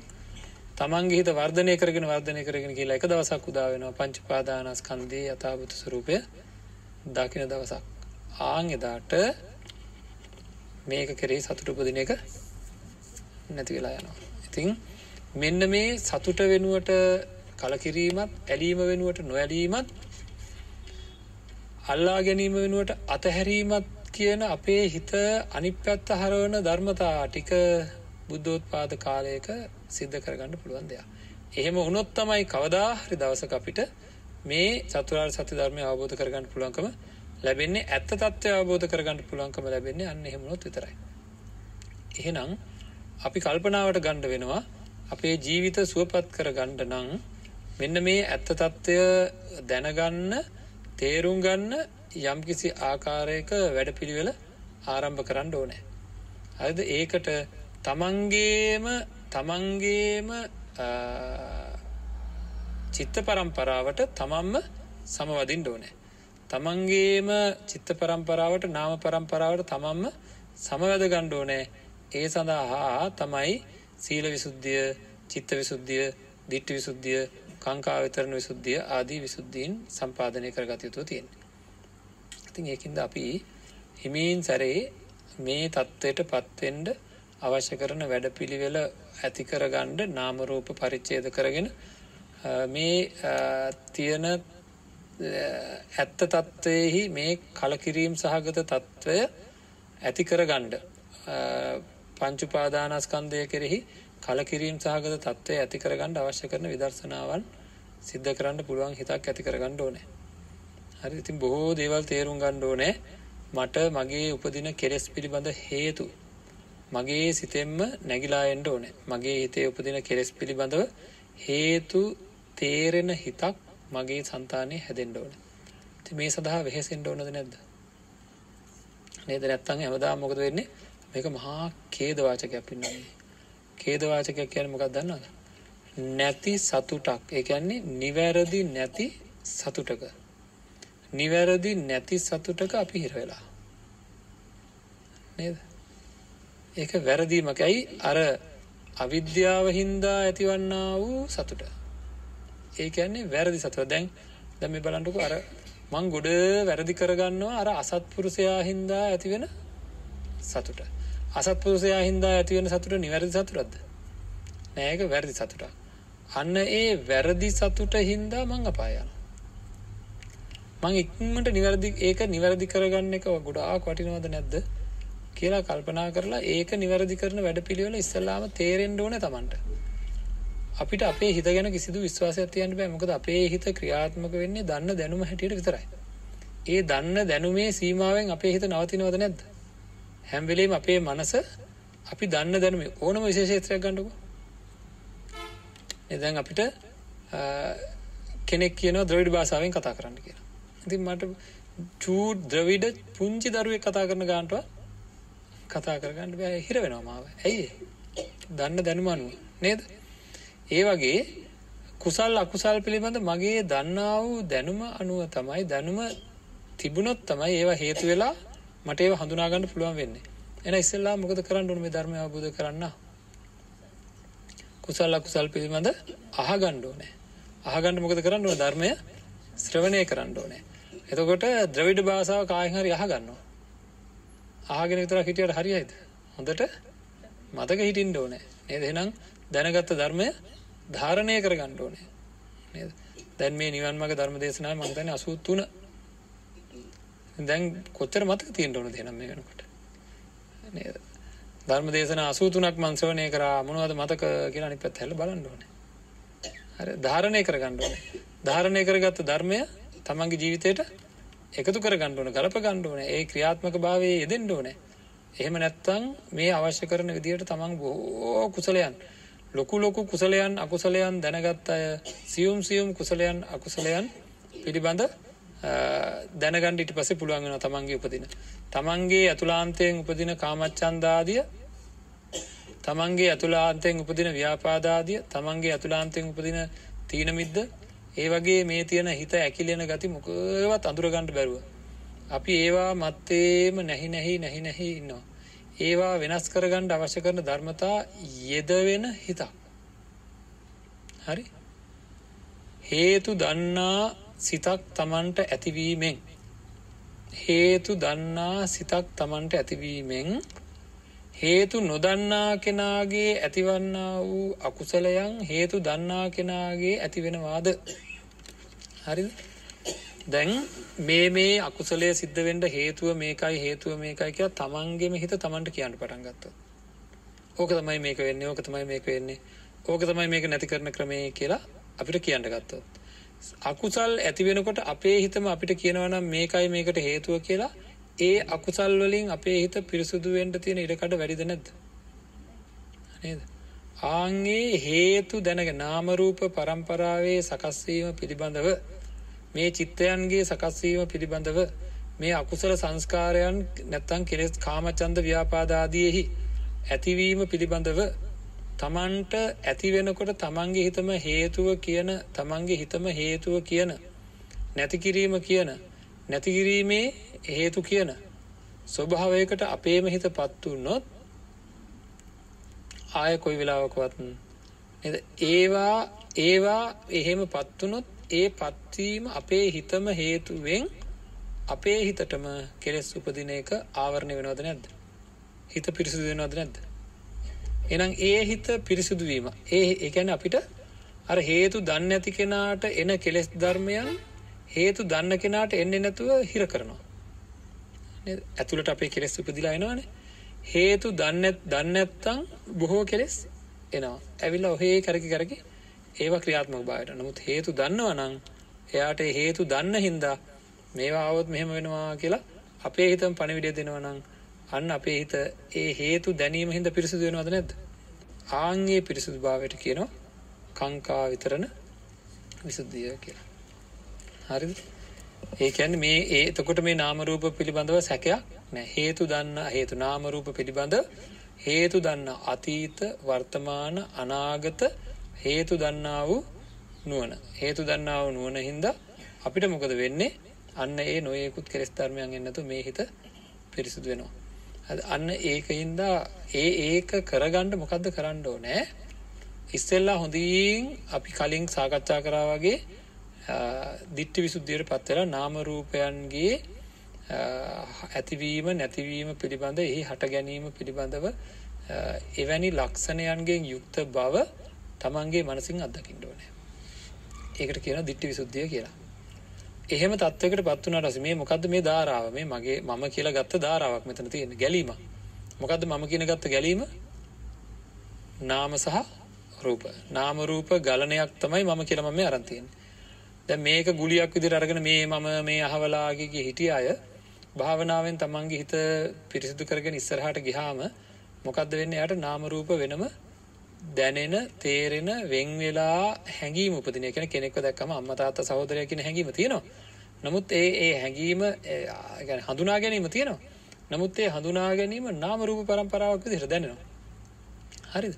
තමන්ගේ හිත වර්ධනය කරගෙන වර්ධනය කරගෙන කියලා එක දවසක් උදා වෙනවා පංච පාදානස්කන්ධයේ යථාභූත ස්වરૂපය දකින දවසක් ආන් එදාට මේක කෙරෙහි සතුට උපදින එක නැති වෙලා යනවා. ඉතින් මෙන්න මේ සතුට වෙනුවට කලකිරීමත් ඇලීම වෙනුවට නොඇලීමත් අල්ලා ගැනීම වෙනුවට අතහැරීමත් කියන අපේ හිත අනිත් පැත්ත හරවන ධර්මතා ටික බුද්ධෝත්පාද කාලයක සිද්ධ කරගන්න පුළුවන් දෙයක්. එහෙම වුණොත් තමයි කවදා හරි දවසක අපිට මේ චතුරාර්ය සත්‍ය ධර්මය අවබෝධ කරගන්න පුළුවන්කම ලැබෙන්නේ ඇත්ත తත්වය අවබෝධ කරගන්න පුළුවන්කම ලැබෙන්නේ අන්න එහෙම වුණොත් විතරයි. එහෙනම් අපි කල්පනාවට ගන්න වෙනවා අපේ ජීවිත සුවපත් කරගන්න නම් මෙන්න මේ ඇත්ත తත්වය දැනගන්න තේරුම් ගන්න යම්කිසි ආකාරයක වැඩපිළිවෙල ආරම්භ කරන්න ඕනේ. හරිද? ඒකට තමන්ගේම තමන්ගේම චිත්ත පරම්පරාවට තමන්ම සමවදින් ඩෝනෑ. තමන්ගේම චිත්ත පරම්පරාවට නාම පරම්පරාවට තමන්ම සමවැද ගණ්ඩෝනෑ ඒ සඳහා හා තමයි සීල විසුද්ධිය චිත්ත විසුද්ධිය දිට්ට විසුද්ධිය කංකාවිතරණ විසුද්ධිය ආදී විසුද්ධීන් සම්පාධනය කරගතයුතු තියෙන්. ඉතින් ඒකින්ද අපි හිමීන් සැරේ මේ තත්ත්වයට පත්වෙන්ඩ අවශ්‍ය කරන වැඩ පිළිවෙල ඇතිකරගණ්ඩ නාමරූප පරිච්චේද කරගෙන මේ තියෙන ඇත්ත තත්ත්වයෙහි මේ කලකිරීම් සහගත තත්ත්වය ඇතිකරගණ්ඩ පංචුපාදානස්කන්දය කෙරෙහි කලකිරීම් සහගත තත්ත්වය ඇතිකරගණ්ඩ අවශ්‍ය කරන විදර්ශනාවන් සිද්ධ කරන්න පුළුවන් හිතක් ඇතිකරගණ්ඩ ඕනෑ. හරි ඉතින් බොහෝ දේවල් තේරුම් ගණ්ඩ ඕනෑ. මට මගේ උපදින කෙලෙස් පිළිබඳ හේතු මගේ සිතෙන්ම නැగిලා එන්න ඕනේ. මගේ හිතේ උපදින කෙලෙස් පිළිබඳව හේතු තේරෙන හිතක් මගේ సంతානේ හැදෙන්න ඕනේ. ඉතින් මේ සඳහා වෙහෙසෙන්න ඕනද නැද්ද? නේද නැත්තම් හැමදාම මොකද වෙන්නේ? මේක මහා ඛේද වාචකයක් වෙනවා. ඛේද වාචකයක් කියන්නේ මොකක්ද දන්නවද? නැති සතුටක්. ඒ කියන්නේ නිවැරදි නැති සතුටක. නිවැරදි නැති සතුටක අපි හිර වෙලා. නේද? ඒක වැරදීමක්. ඇයි අර අවිද්‍යාව හින්දා ඇතිවන්නා වූ සතුට. ඒ කියන්නේ වැරදි සතුට. දැන් දැන් මේ බලන්නකෝ අර මං ගොඩ වැරදි කරගන්නවා අර අසත්පුරුෂයා හින්දා ඇතිවෙන සතුට. අසත්පුරුෂයා හින්දා ඇතිවෙන සතුට නිවැරදි සතුටක්ද? නෑ ඒක වැරදි සතුටක්. අන්න ඒ වැරදි සතුට හින්දා මං අපාය යනවා. මං ඉක්මනට නිවැරදි ඒක නිවැරදි කරගන්න එක ගොඩාක් වටිනවද නැද්ද කියලා කල්පනා කරලා ඒක නිවැරදි කරන වැඩපිළිවෙල ඉස්සෙල්ලාම තේරෙන්න ඕනේ Tamanට. අපිට අපේ හිත ගැන කිසිදු විශ්වාසයක් තියන්න බෑ මොකද අපේ හිත ක්‍රියාත්මක වෙන්නේ දන්න දැනුම හැටියට විතරයි. ඒ දන්න දැනුමේ සීමාවෙන් අපේ හිත නවතිනවද නැද්ද? හැම වෙලෙම අපේ මනස අපි දන්න දැනුමේ ඕනම විශේෂත්වයක් ගන්නකො. දැන් අපිට කෙනෙක් කියනවා ද්‍රවිඩ භාෂාවෙන් කතා කරන්න කියලා. ඉතින් මට චූ ද්‍රවිඩ පුංචි දරුවෙක් කතා කරන ගානටවත් කතා කරගන්න බෑ හිර වෙනවා මාව. ඇයි දන්න දැනුම අනුව නේද? ඒ වගේ කුසල් අකුසල් පිළිබඳ මගේ දන්නා වූ දැනුම අනුව තමයි දැනුම තිබුණොත් තමයි ඒවා හේතු වෙලා මට ඒව හඳුනා ගන්න පුළුවන් වෙන්නේ. එහෙනම් ඉස්සෙල්ලා මොකද කරන්න ඕනේ මේ ධර්මය අවබෝධ කරගන්න? කුසල අකුසල් පිළිබඳ අහගන්න ඕනේ. අහගන්න මොකද කරන්න ඕනේ? ධර්මය ශ්‍රවණය කරන්න ඕනේ. එතකොට ද්‍රවිඩ භාෂාව කායෙන් හරි අහගන්නවා. අහගෙන විතරක් හිටියට හරියයිද? හොඳට මතක හිටින්න ඕනේ. නේද? එහෙනම් දැනගත්ත ධර්මය ධාරණය කරගන්න ඕනේ. නේද? දැන් මේ නිවන් මාර්ග ධර්ම දේශනාවේ මම හිතන්නේ 83 දැන් කොච්චර මතක තියෙන්න ඕනද එහෙනම් මේ වෙනකොට? නේද? ධර්ම දේශනා 83ක් මම ශ්‍රවණය කරා මොනවද මතක කියලා අනිත් පැත්ත හැල්ල බලන්න ඕනේ. හරි ධාරණය කරගන්න ඕනේ. ධාරණය කරගත්ත ධර්මය තමන්ගේ ජීවිතේට එකතු කරගන්න ඕනේ, ගලප ගන්න ඕනේ. ඒ ක්‍රියාත්මක භාවයේ යෙදෙන්න ඕනේ. එහෙම නැත්නම් මේ අවශ්‍ය කරන විදිහට තමන් බොහෝ කුසලයන් ලොකු ලොකු කුසලයන් අකුසලයන් දැනගත් අය සියුම් සියුම් කුසලයන් අකුසලයන් පිළිබඳ දැනගන්න ඊට පස්සේ පුළුවන් වෙනවා තමන්ගේ උපදින. තමන්ගේ අතුලාන්තයෙන් උපදින කාමච්ඡන්දාදිය තමන්ගේ අතුලාන්තයෙන් උපදින ව්‍යාපාදාදිය තමන්ගේ අතුලාන්තයෙන් උපදින තීන මිද්ද ඒ වගේ මේ තියෙන හිත ඇකිලෙන ගති මොකවත් අඳුරගන්න බැරුව. අපි ඒවා මත්තේම නැහි නැහි නැහි නැහි ඉන්නවා. ඒවා වෙනස් කරගන්න අවශ්‍ය කරන ධර්මතා යෙදවෙන හිතක්. හරි හේතු දන්නා සිතක් තමන්ට ඇතිවීමෙන් හේතු දන්නා සිතක් තමන්ට ඇතිවීමෙන් හේතු නොදන්නා කෙනාගේ ඇතිවන්නා වූ අකුසලයන් හේතු දන්නා කෙනාගේ ඇතිවෙනවාද හරි දැන් මේ මේ අකුසලය සිද්ධ වෙන්ඩ හේතුව මේකයි හේතුව මේකයි කියලා තමන්ගේම හිත තමන්ට කියන්න පටන් ගත්ත ඕක තමයි මේක වෙන්නේ ඕක තමයි මේක වෙන්නේ ඕක තමයි මේක නැති කරන ක්‍රමය කියලා අපිට කියන්න ගත්තොත්. අකුසල් ඇති වෙනකොට අපේ හිතම අපිට කියනවනම් මේකයි මේකට හේතුව කියලා ඒ අකුසල් වලින් අපේ හිත පිරිසුදු වෙන්න තියෙන ඉඩකඩ වැඩිද නැද්ද? නේද ආන්ගේ හේතු දැනගෙන නාම රූප પરම්පරාවේ සකස් වීම පිළිබඳව මේ චිත්තයන්ගේ සකස් වීම පිළිබඳව මේ අකුසල සංස්කාරයන් නැත්තම් කෙලෙස් කාමචන්ද ව්‍යාපාද ආදීෙහි ඇතිවීම පිළිබඳව තමන්ට ඇති වෙනකොට තමන්ගේ හිතම හේතුව කියන තමන්ගේ හිතම හේතුව කියන නැති කිරීම කියන නැති කිරීමේ හේතු කියන ස්වභාවයකට අපේම හිත පත් වුනොත් ආය කොයි වෙලාවකවත් ඒවා ඒවා එහෙම පත් වුනොත් ඒ පත්වීම අපේ හිතම හේතුවෙන් අපේ හිතටම කෙලෙස් උපදින එක ආවරණය වෙනවද නැද්ද? හිත පිරිසිදු වෙනවද නැද්ද? එනම් ඒ හිත පිරිසිදුවීම ඒ එකැන අපිට අර හේතු දන්න ඇති කෙනාට එන කෙලෙස් ධර්මයන් හේතු දන්න කෙනාට එන්නේ නැතුව හිර කරනවා. ඇතුළට අපේ කෙලෙස් උපදිලා එනවානේ. හේතු දන්න දන්නඇත්තං බොහෝ කෙලෙස් එනවා. ඇවිල්ල ඔහේ කරකි කරකි ඒවා ක්‍රියාත්මක බායට නමුත් හේතු දන්නවා නං එයාට හේතු දන්න හින්දා මේවා අවුත් මෙහෙම වෙනවා කියලා අපේ හිතම පණවිඩිය දෙනවනං අන්න අපේ හිත ඒ හේතු දැනීම හිද පිරිසිදු වෙනවද නැද්ද? ආංගේ පිරිසිදු භාවයට කියනවා කංකා විතරන විසුද්ධිය කියලා. හරිද? ඒකැන් මේ ඒ තකොට මේ නාමරූප පිළිබඳව සැකයක් නෑ. හේතු දන්න හේතු නාමරූප පිළිබඳ හේතු දන්න අතීත වර්තමාන අනාගත හේතු දන්නා වූ නුවන හේතු දන්නා වූ නුවන හින්දා අපිට මොකද වෙන්නේ? අන්න ඒ නොයෙකුත් කෙස් ධර්මයන් එන්නතු මේ හිත පිරිසිදු වෙනවා. අන්න ඒකහින්දා ඒ ඒක කරගණ්ඩ මොකක්ද කරන්න ඕනෑ? ඉස්සෙල්ලා හොඳින් අපි කලින් සාකච්ඡා කරා වගේ දිට්ටි විසුද්ධියට පත්වෙලා නාමරූපයන්ගේ ඇතිවීම නැතිවීම පිළිබඳ එහි හට ගැනීම පිළිබඳව එවැනි ලක්ෂණයන්ගෙන් යුක්ත බව තමන්ගේ මනසින් අත්දකින්න ඕනෑ. ඒකට කියන දිට්ටි විසුද්ධිය කියලා. එහෙම තත්වකට පත්වන රස මේ මොකක්ද මේ ධාරාව? මේ මගේ මම කියලා ගත්ත ධාරාවක් මෙතන තියෙන ගැලීම. මොකක්ද මම කියන ගත්ත ගැලීම? නාම සහ රූප. නාම රූප ගලනයක් තමයි මම කියලා මම අරන්තියෙන් දැ මේක ගුලියක් විදිර අරගෙන මේ මම මේ අහවලාගේ හිටිය අය භාවනාවෙන් තමන්ගේ හිත පිරිසිදු කරගෙන ඉස්සරහට ගිහාම මොකක්ද වෙන්න? යට නාමරූප වෙනම දැනෙන තේරෙන වෙන් වෙලා හැඟීම උපදින. කෙන කෙනෙක්ව දැක්කම අම්මතාත්ත සහෝදරය කියන හැඟීම තියෙනවා. නමුත් ඒ ඒ හැඟීම හඳුනා ගැනීම තියෙනවා. නමුත් ඒ හඳුනා ගැනීම නාමරූප පරම්පරාවක් විදිහට දැනෙනවා. හරිද?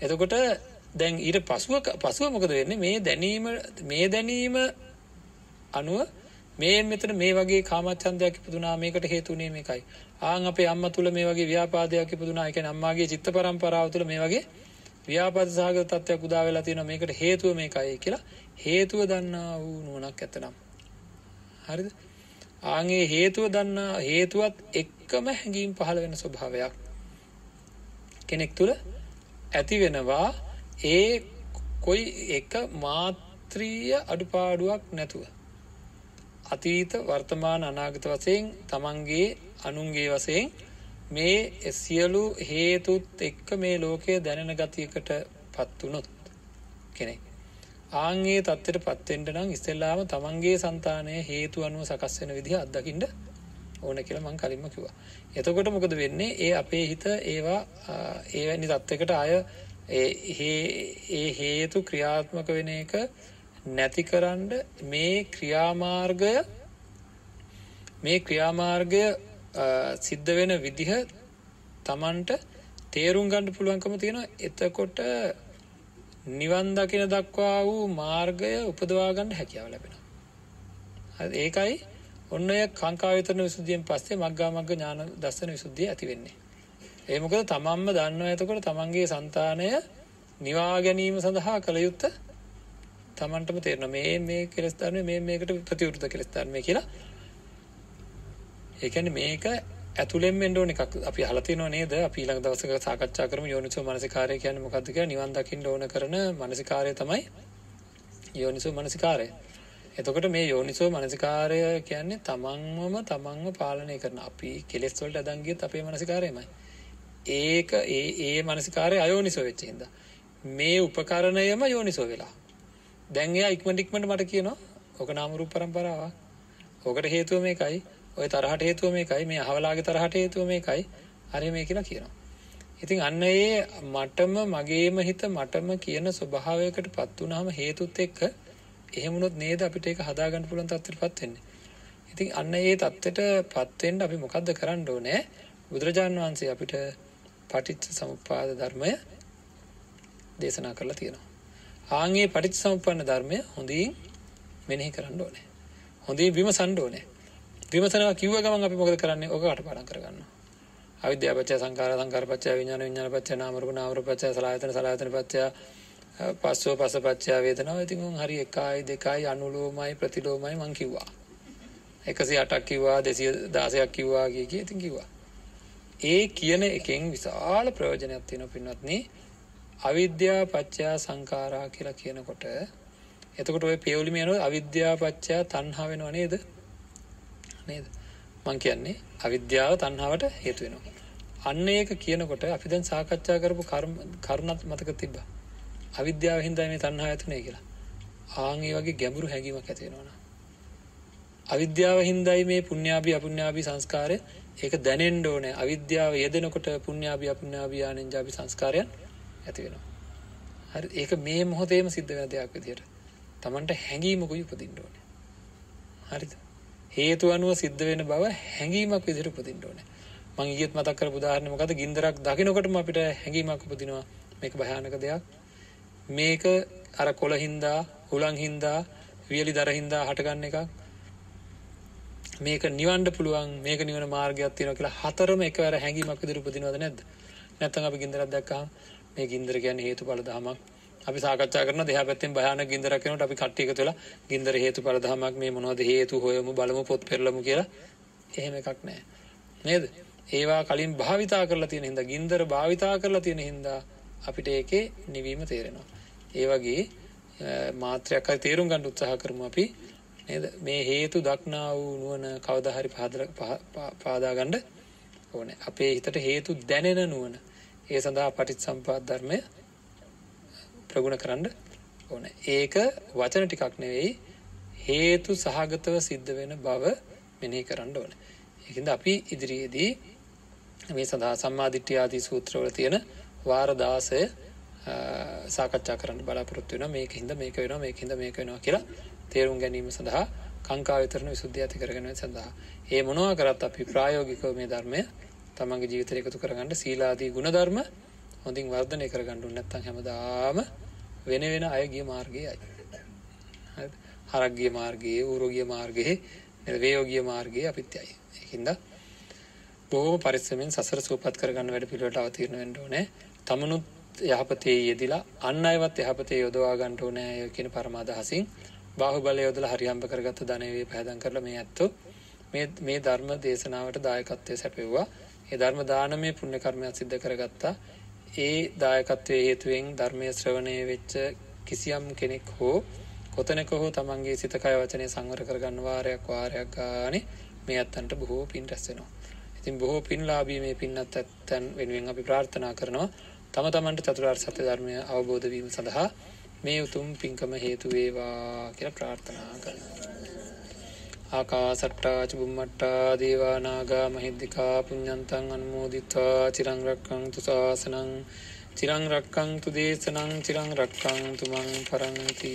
එතකොට දැන් ඊට පසුව පසුව මොකද වෙන්නේ? මේ දැනීම මේ දැනීම අනුව මේ මෙතන මේ වගේ කාමච්ඡන්දයක් ඉපදුනා මේකට හේතුනේ මේකයි. ආන් අපේ අම්මා තුල මේ වගේ ව්‍යාපාදයක් ඉපදුනා. ඒ කියන්නේ අම්මාගේ චිත්ත පරම්පරාව තුල මේ වගේ ව්‍යාපාද සහගත තත්ත්වයක් උදා වෙලා තියෙනවා. මේකට හේතුව මේකයි කියලා හේතුව දන්නා වූ නුවණක් ඇතනම් හරිද? ආන්ගේ හේතුව දන්නා හේතුවත් එක්කම හැඟීම් පහළ වෙන ස්වභාවයක්. කෙනෙක් තුළ ඇති වෙනවා ඒ කොයි එක මාත්‍රීය අඩුපාඩුවක් නැතුව. අතීත වර්තමාන අනාගත වසයෙන් තමන්ගේ අනුන්ගේ වසයෙන් මේ සියලු හේතුත් එක්ක මේ ලෝකය දැනෙන ගතියකට පත්වනොත් කෙනෙක්. ආන්ගේ තත්වට පත්තෙන්ට නම් ඉස්සෙල්ලාම තමන්ගේ සන්තානය හේතු අනුව සකස් වෙන විදිහ අත්දකිින්ට ඕන කියල මං කලින්ම කිවා එතකොට මොකද වෙන්නේ? ඒ අපේ හිත ඒවා ඒවැනි තත්වකට අය ඒ හේතු ක්‍රියාත්මක වෙන එක නැතිකරන්ඩ මේ ක්‍රියාමාර්ගය මේ ක්‍රියාමාර්ගය සිද්ධ වෙන විදිහ තමන්ට තේරුම් ගණ්ඩ පුළුවන්කම තියෙන එතකොට නිවන් දකින දක්වා වූ මාර්ගය උපදවාගණ්ඩ හැකියාව ලැබෙන ඒකයි ඔන්න කංකාවිතරන විසුද්ධියෙන් පස්සේ මක්ගා මග ඥාන දස්සන විසුද්ධිය ඇතිවෙන්නේ ඒමකද තමන්ම දන්න ඇතකොට තමන්ගේ සන්තානය නිවා ගැනීම සඳහා කළ යුත්ත තමන්ටම තේරෙනවා මේ මේ කෙලස් ධර්ම මේ මේකට ප්‍රතිවිරුද්ධ කෙලස් ධර්ම කියලා. ඒ කියන්නේ මේක ඇතුළෙන් වෙන්න ඕන එකක්. අපි අහලා තියෙනව නේද? අපි ඊළඟ දවසක සාකච්ඡා කරමු. යෝනිසෝ මනසිකාරය කියන්නේ මොකක්ද කියලා නිවන් දකින්න ඕන කරන මනසිකාරය තමයි යෝනිසෝ මනසිකාරය. එතකොට මේ යෝනිසෝ මනසිකාරය කියන්නේ තමන්වම තමන්ව පාලනය කරන අපි කෙලෙස් වලට අදන් ගියත් අපේ මනසිකාරයමයි. ඒක ඒ ඒ මනසිකාරය අයෝනිසෝ වෙච්ච හින්දා. මේ උපකරණයම යෝනිසෝ වෙලා. දැන් එයා ඉක්මනට ඉක්මනට මට කියනවා ඔක නාම රූප පරම්පරාවක් ඔකට හේතුව මේකයි ඔය තරහට හේතුව මේකයි මේ අහවලාගේ තරහට හේතුව මේකයි හරි මේ කියලා කියනවා ඉතින් අන්න ඒ මටම මගේම හිත මටම කියන ස්වභාවයකට පත් වුනහම හේතුත් එක්ක එහෙම වුණොත් නේද අපිට ඒක හදා ගන්න පුළුවන් තත්ත්වෙටපත් වෙන්නේ. ඉතින් අන්න ඒ தත්ත්වෙටපත් වෙන්න අපි මොකද්ද කරන්න ඕනේ? බුදුරජාන් වහන්සේ අපිට පටිච්ච සමුප්පාද ධර්මය දේශනා කරලා තියෙනවා. ආන්ගේ පටිච්ච සමුප්පන්න ධර්මය හොඳින් මෙනෙහි කරන්න ඕනේ. හොඳින් විමසන්න ඕනේ. විමසනවා කිව්ව ගමන් අපි මොකද කරන්නේ? ඕක කටපාඩම් කරගන්නවා. අවිද්‍යාව පත්‍ය සංඛාර සංඛාර පත්‍ය විඥාන විඥාන පත්‍ය නාම රූප නාම රූප පත්‍ය සලආයතන සලආයතන පත්‍ය පස්සෝ පසපච්චා වේදනාව ඉතින් උන් හරි 1යි 2යි අනුලෝමයි ප්‍රතිලෝමයි මං කිව්වා 108ක් කිව්වා 216ක් කිව්වා කිය කී ඉතින් කිව්වා ඒ කියන එකෙන් විශාල ප්‍රයෝජනයක් තියෙනවා පින්වත්නි අවිද්‍යා පත්‍ය සංඛාරා කියලා කියනකොට එතකොට ඔය පියවලිම යනවා අවිද්‍යා පත්‍ය තණ්හා වෙනව නේද? නේද? මං කියන්නේ අවිද්‍යාව තණ්හාවට හේතු වෙනවා. අන්න ඒක කියනකොට අපි දැන් සාකච්ඡා කරපු කරුණත් මතක තිබ්බා. අවිද්‍යාව හින්දා මේ තණ්හාව ඇතුනේ කියලා. ආන් ඒ වගේ ගැඹුරු හැඟීමක් ඇති වෙනවා අවිද්‍යාව හින්දායි මේ පුණ්‍යාභි අපුණ්‍යාභි සංස්කාරය. ඒක දැනෙන්න ඕනේ. අවිද්‍යාව යෙදෙනකොට පුණ්‍යාභි අපුණ්‍යාභි ආනෙන්ජාභි සංස්කාරයන් ඇති වෙනවා. හරි ඒක මේ මොහොතේම සිද්ධ වෙන දෙයක් විදියට. Tamanට හැඟීමකුයි උපදින්න ඕනේ. හරිද? හේතු අනුව සිද්ධ වෙන බව හැඟීමක් විදිහට උපදින්න ඕනේ. මම ඊයේත් මතක් කරපු උදාහරණය මොකද්ද? ගින්දරක් දකිනකොටම අපිට හැඟීමක් උපදිනවා. මේක භයානක දෙයක්. මේක අර කොළ හින්දා හුළං හින්දා වියලි දර හින්දා හටගන්න එකක් මේක නිවන්ඩ පුළුවන් මේක නිවන මාර්ගයක් තියෙනවා කියලා හතරම එකවර හැඟීමක් විදිහට උපදිනවද නැද්ද නැත්නම් අපි ගින්දරක් දැක්කම මේ ගින්දර කියන්නේ හේතුඵල ධමයක්. අපි සාකච්ඡා කරන දෙහා පැත්තෙන් භයානක ගින්දරක් වෙනකොට අපි කට්ටිය එකතු වෙලා ගින්දර හේතුඵල ධමයක් මේ මොනවද හේතු හොයමු බලමු පොත් පෙරලමු කියලා එහෙම එකක් නැහැ. නේද? ඒවා කලින් භාවිතා කරලා තියෙන හින්දා ගින්දර භාවිතා කරලා තියෙන හින්දා අපිට ඒකේ නිවීම තේරෙනවා. ඒ වගේ මාත්‍රයක් හරි තේරුම් ගන්න උත්සාහ කරමු අපි. නේද? මේ හේතු දක්නා වූ නුවණ කවදා හරි පාදා ගන්න ඕනේ. අපේ හිතට හේතු දැනෙන නුවණ. ඒ සඳහා පටිච්චසම්පාද ධර්මය ප්‍රගුණ කරන්න ඕනේ. ඒක වචන ටිකක් නෙවෙයි හේතු සහගතව සිද්ධ වෙන බව මෙනෙහි කරන්න ඕනේ. ඒකින්ද අපි ඉදිරියේදී මේ සඳහා සම්මාදිට්ඨිය ආදී සූත්‍රවල තියෙන වාර 16 සාකච්ඡා කරන්න බලාපොරොත්තු වෙනවා. මේක හින්දා මේක වෙනවා මේක හින්දා මේක වෙනවා කියලා තේරුම් ගැනීම සඳහා කාංකා විතරන විසුද්ධිය ඇති කරගෙන සඳහා. ඒ මොනවා කරත් අපි ප්‍රායෝගිකව මේ ධර්මය තමන්ගේ ජීවිතයට එකතු කරගන්න සීලාදී ගුණධර්ම හොඳින් වර්ධනය කරගන්න ඕනේ නැත්නම් හැමදාම වෙන වෙන අය ගිය මාර්ගයයි. හරිද හරක් ගිය මාර්ගයේ ඌරෝ ගිය මාර්ගයේ නේද? වේයෝ ගිය මාර්ගයේ අපිත් යයි ඒකින්ද බොහොම පරිස්සමෙන් සසර සූපත් කරගන්න වැඩ පිළිවෙලට අවතීර්ණ වෙන්න ඕනේ. තමනුත් යහපතේ යෙදිලා අන් අයවත් යහපතේ යොදවා ගන්න ඕනේ කියන පරමාදහසින් බාහුබලය යොදලා හරියම්බ කරගත්ත ධනෙ වේ පහදම් කරලා මේ ඇත්තෝ මේ මේ ධර්ම දේශනාවට දායකත්වයේ සැපෙව්වා. ඒ ධර්ම දානමය පුණ්‍ය කර්මයක් සිද්ධ කරගත්තා. ඒ දායකත්වයේ හේතුවෙන් ධර්මයේ ශ්‍රවණය වෙච්ච කිසියම් කෙනෙක් හෝ කොතැනක හෝ තමන්ගේ සිත කය වචනේ සංවර කරගන්න වාරයක් වාරයක් ගානේ මේ අත්තන්ට බොහෝ පින් රැස් වෙනවා. ඉතින් බොහෝ පින්ලාභී මේ පින්නත් ඇත්තන් වෙනුවෙන් අපි ප්‍රාර්ථනා කරනවා තම තමන්ට චතුරාර්ය සත්‍ය ධර්මය අවබෝධ වීම සඳහා මේ උතුම් පින්කම හේතු වේවා කියලා ප්‍රාර්ථනා කරනවා. ආකාසට්ටා චුම්මට්ටා දේවා නාග මහිද්దికා පුඤ්ඤන්තං අනුමෝදිත්වා චිරං රක්ඛන්තු ශාසනං චිරං රක්ඛන්තු දේශනං චිරං රක්ඛන්තු මං පරන්ති.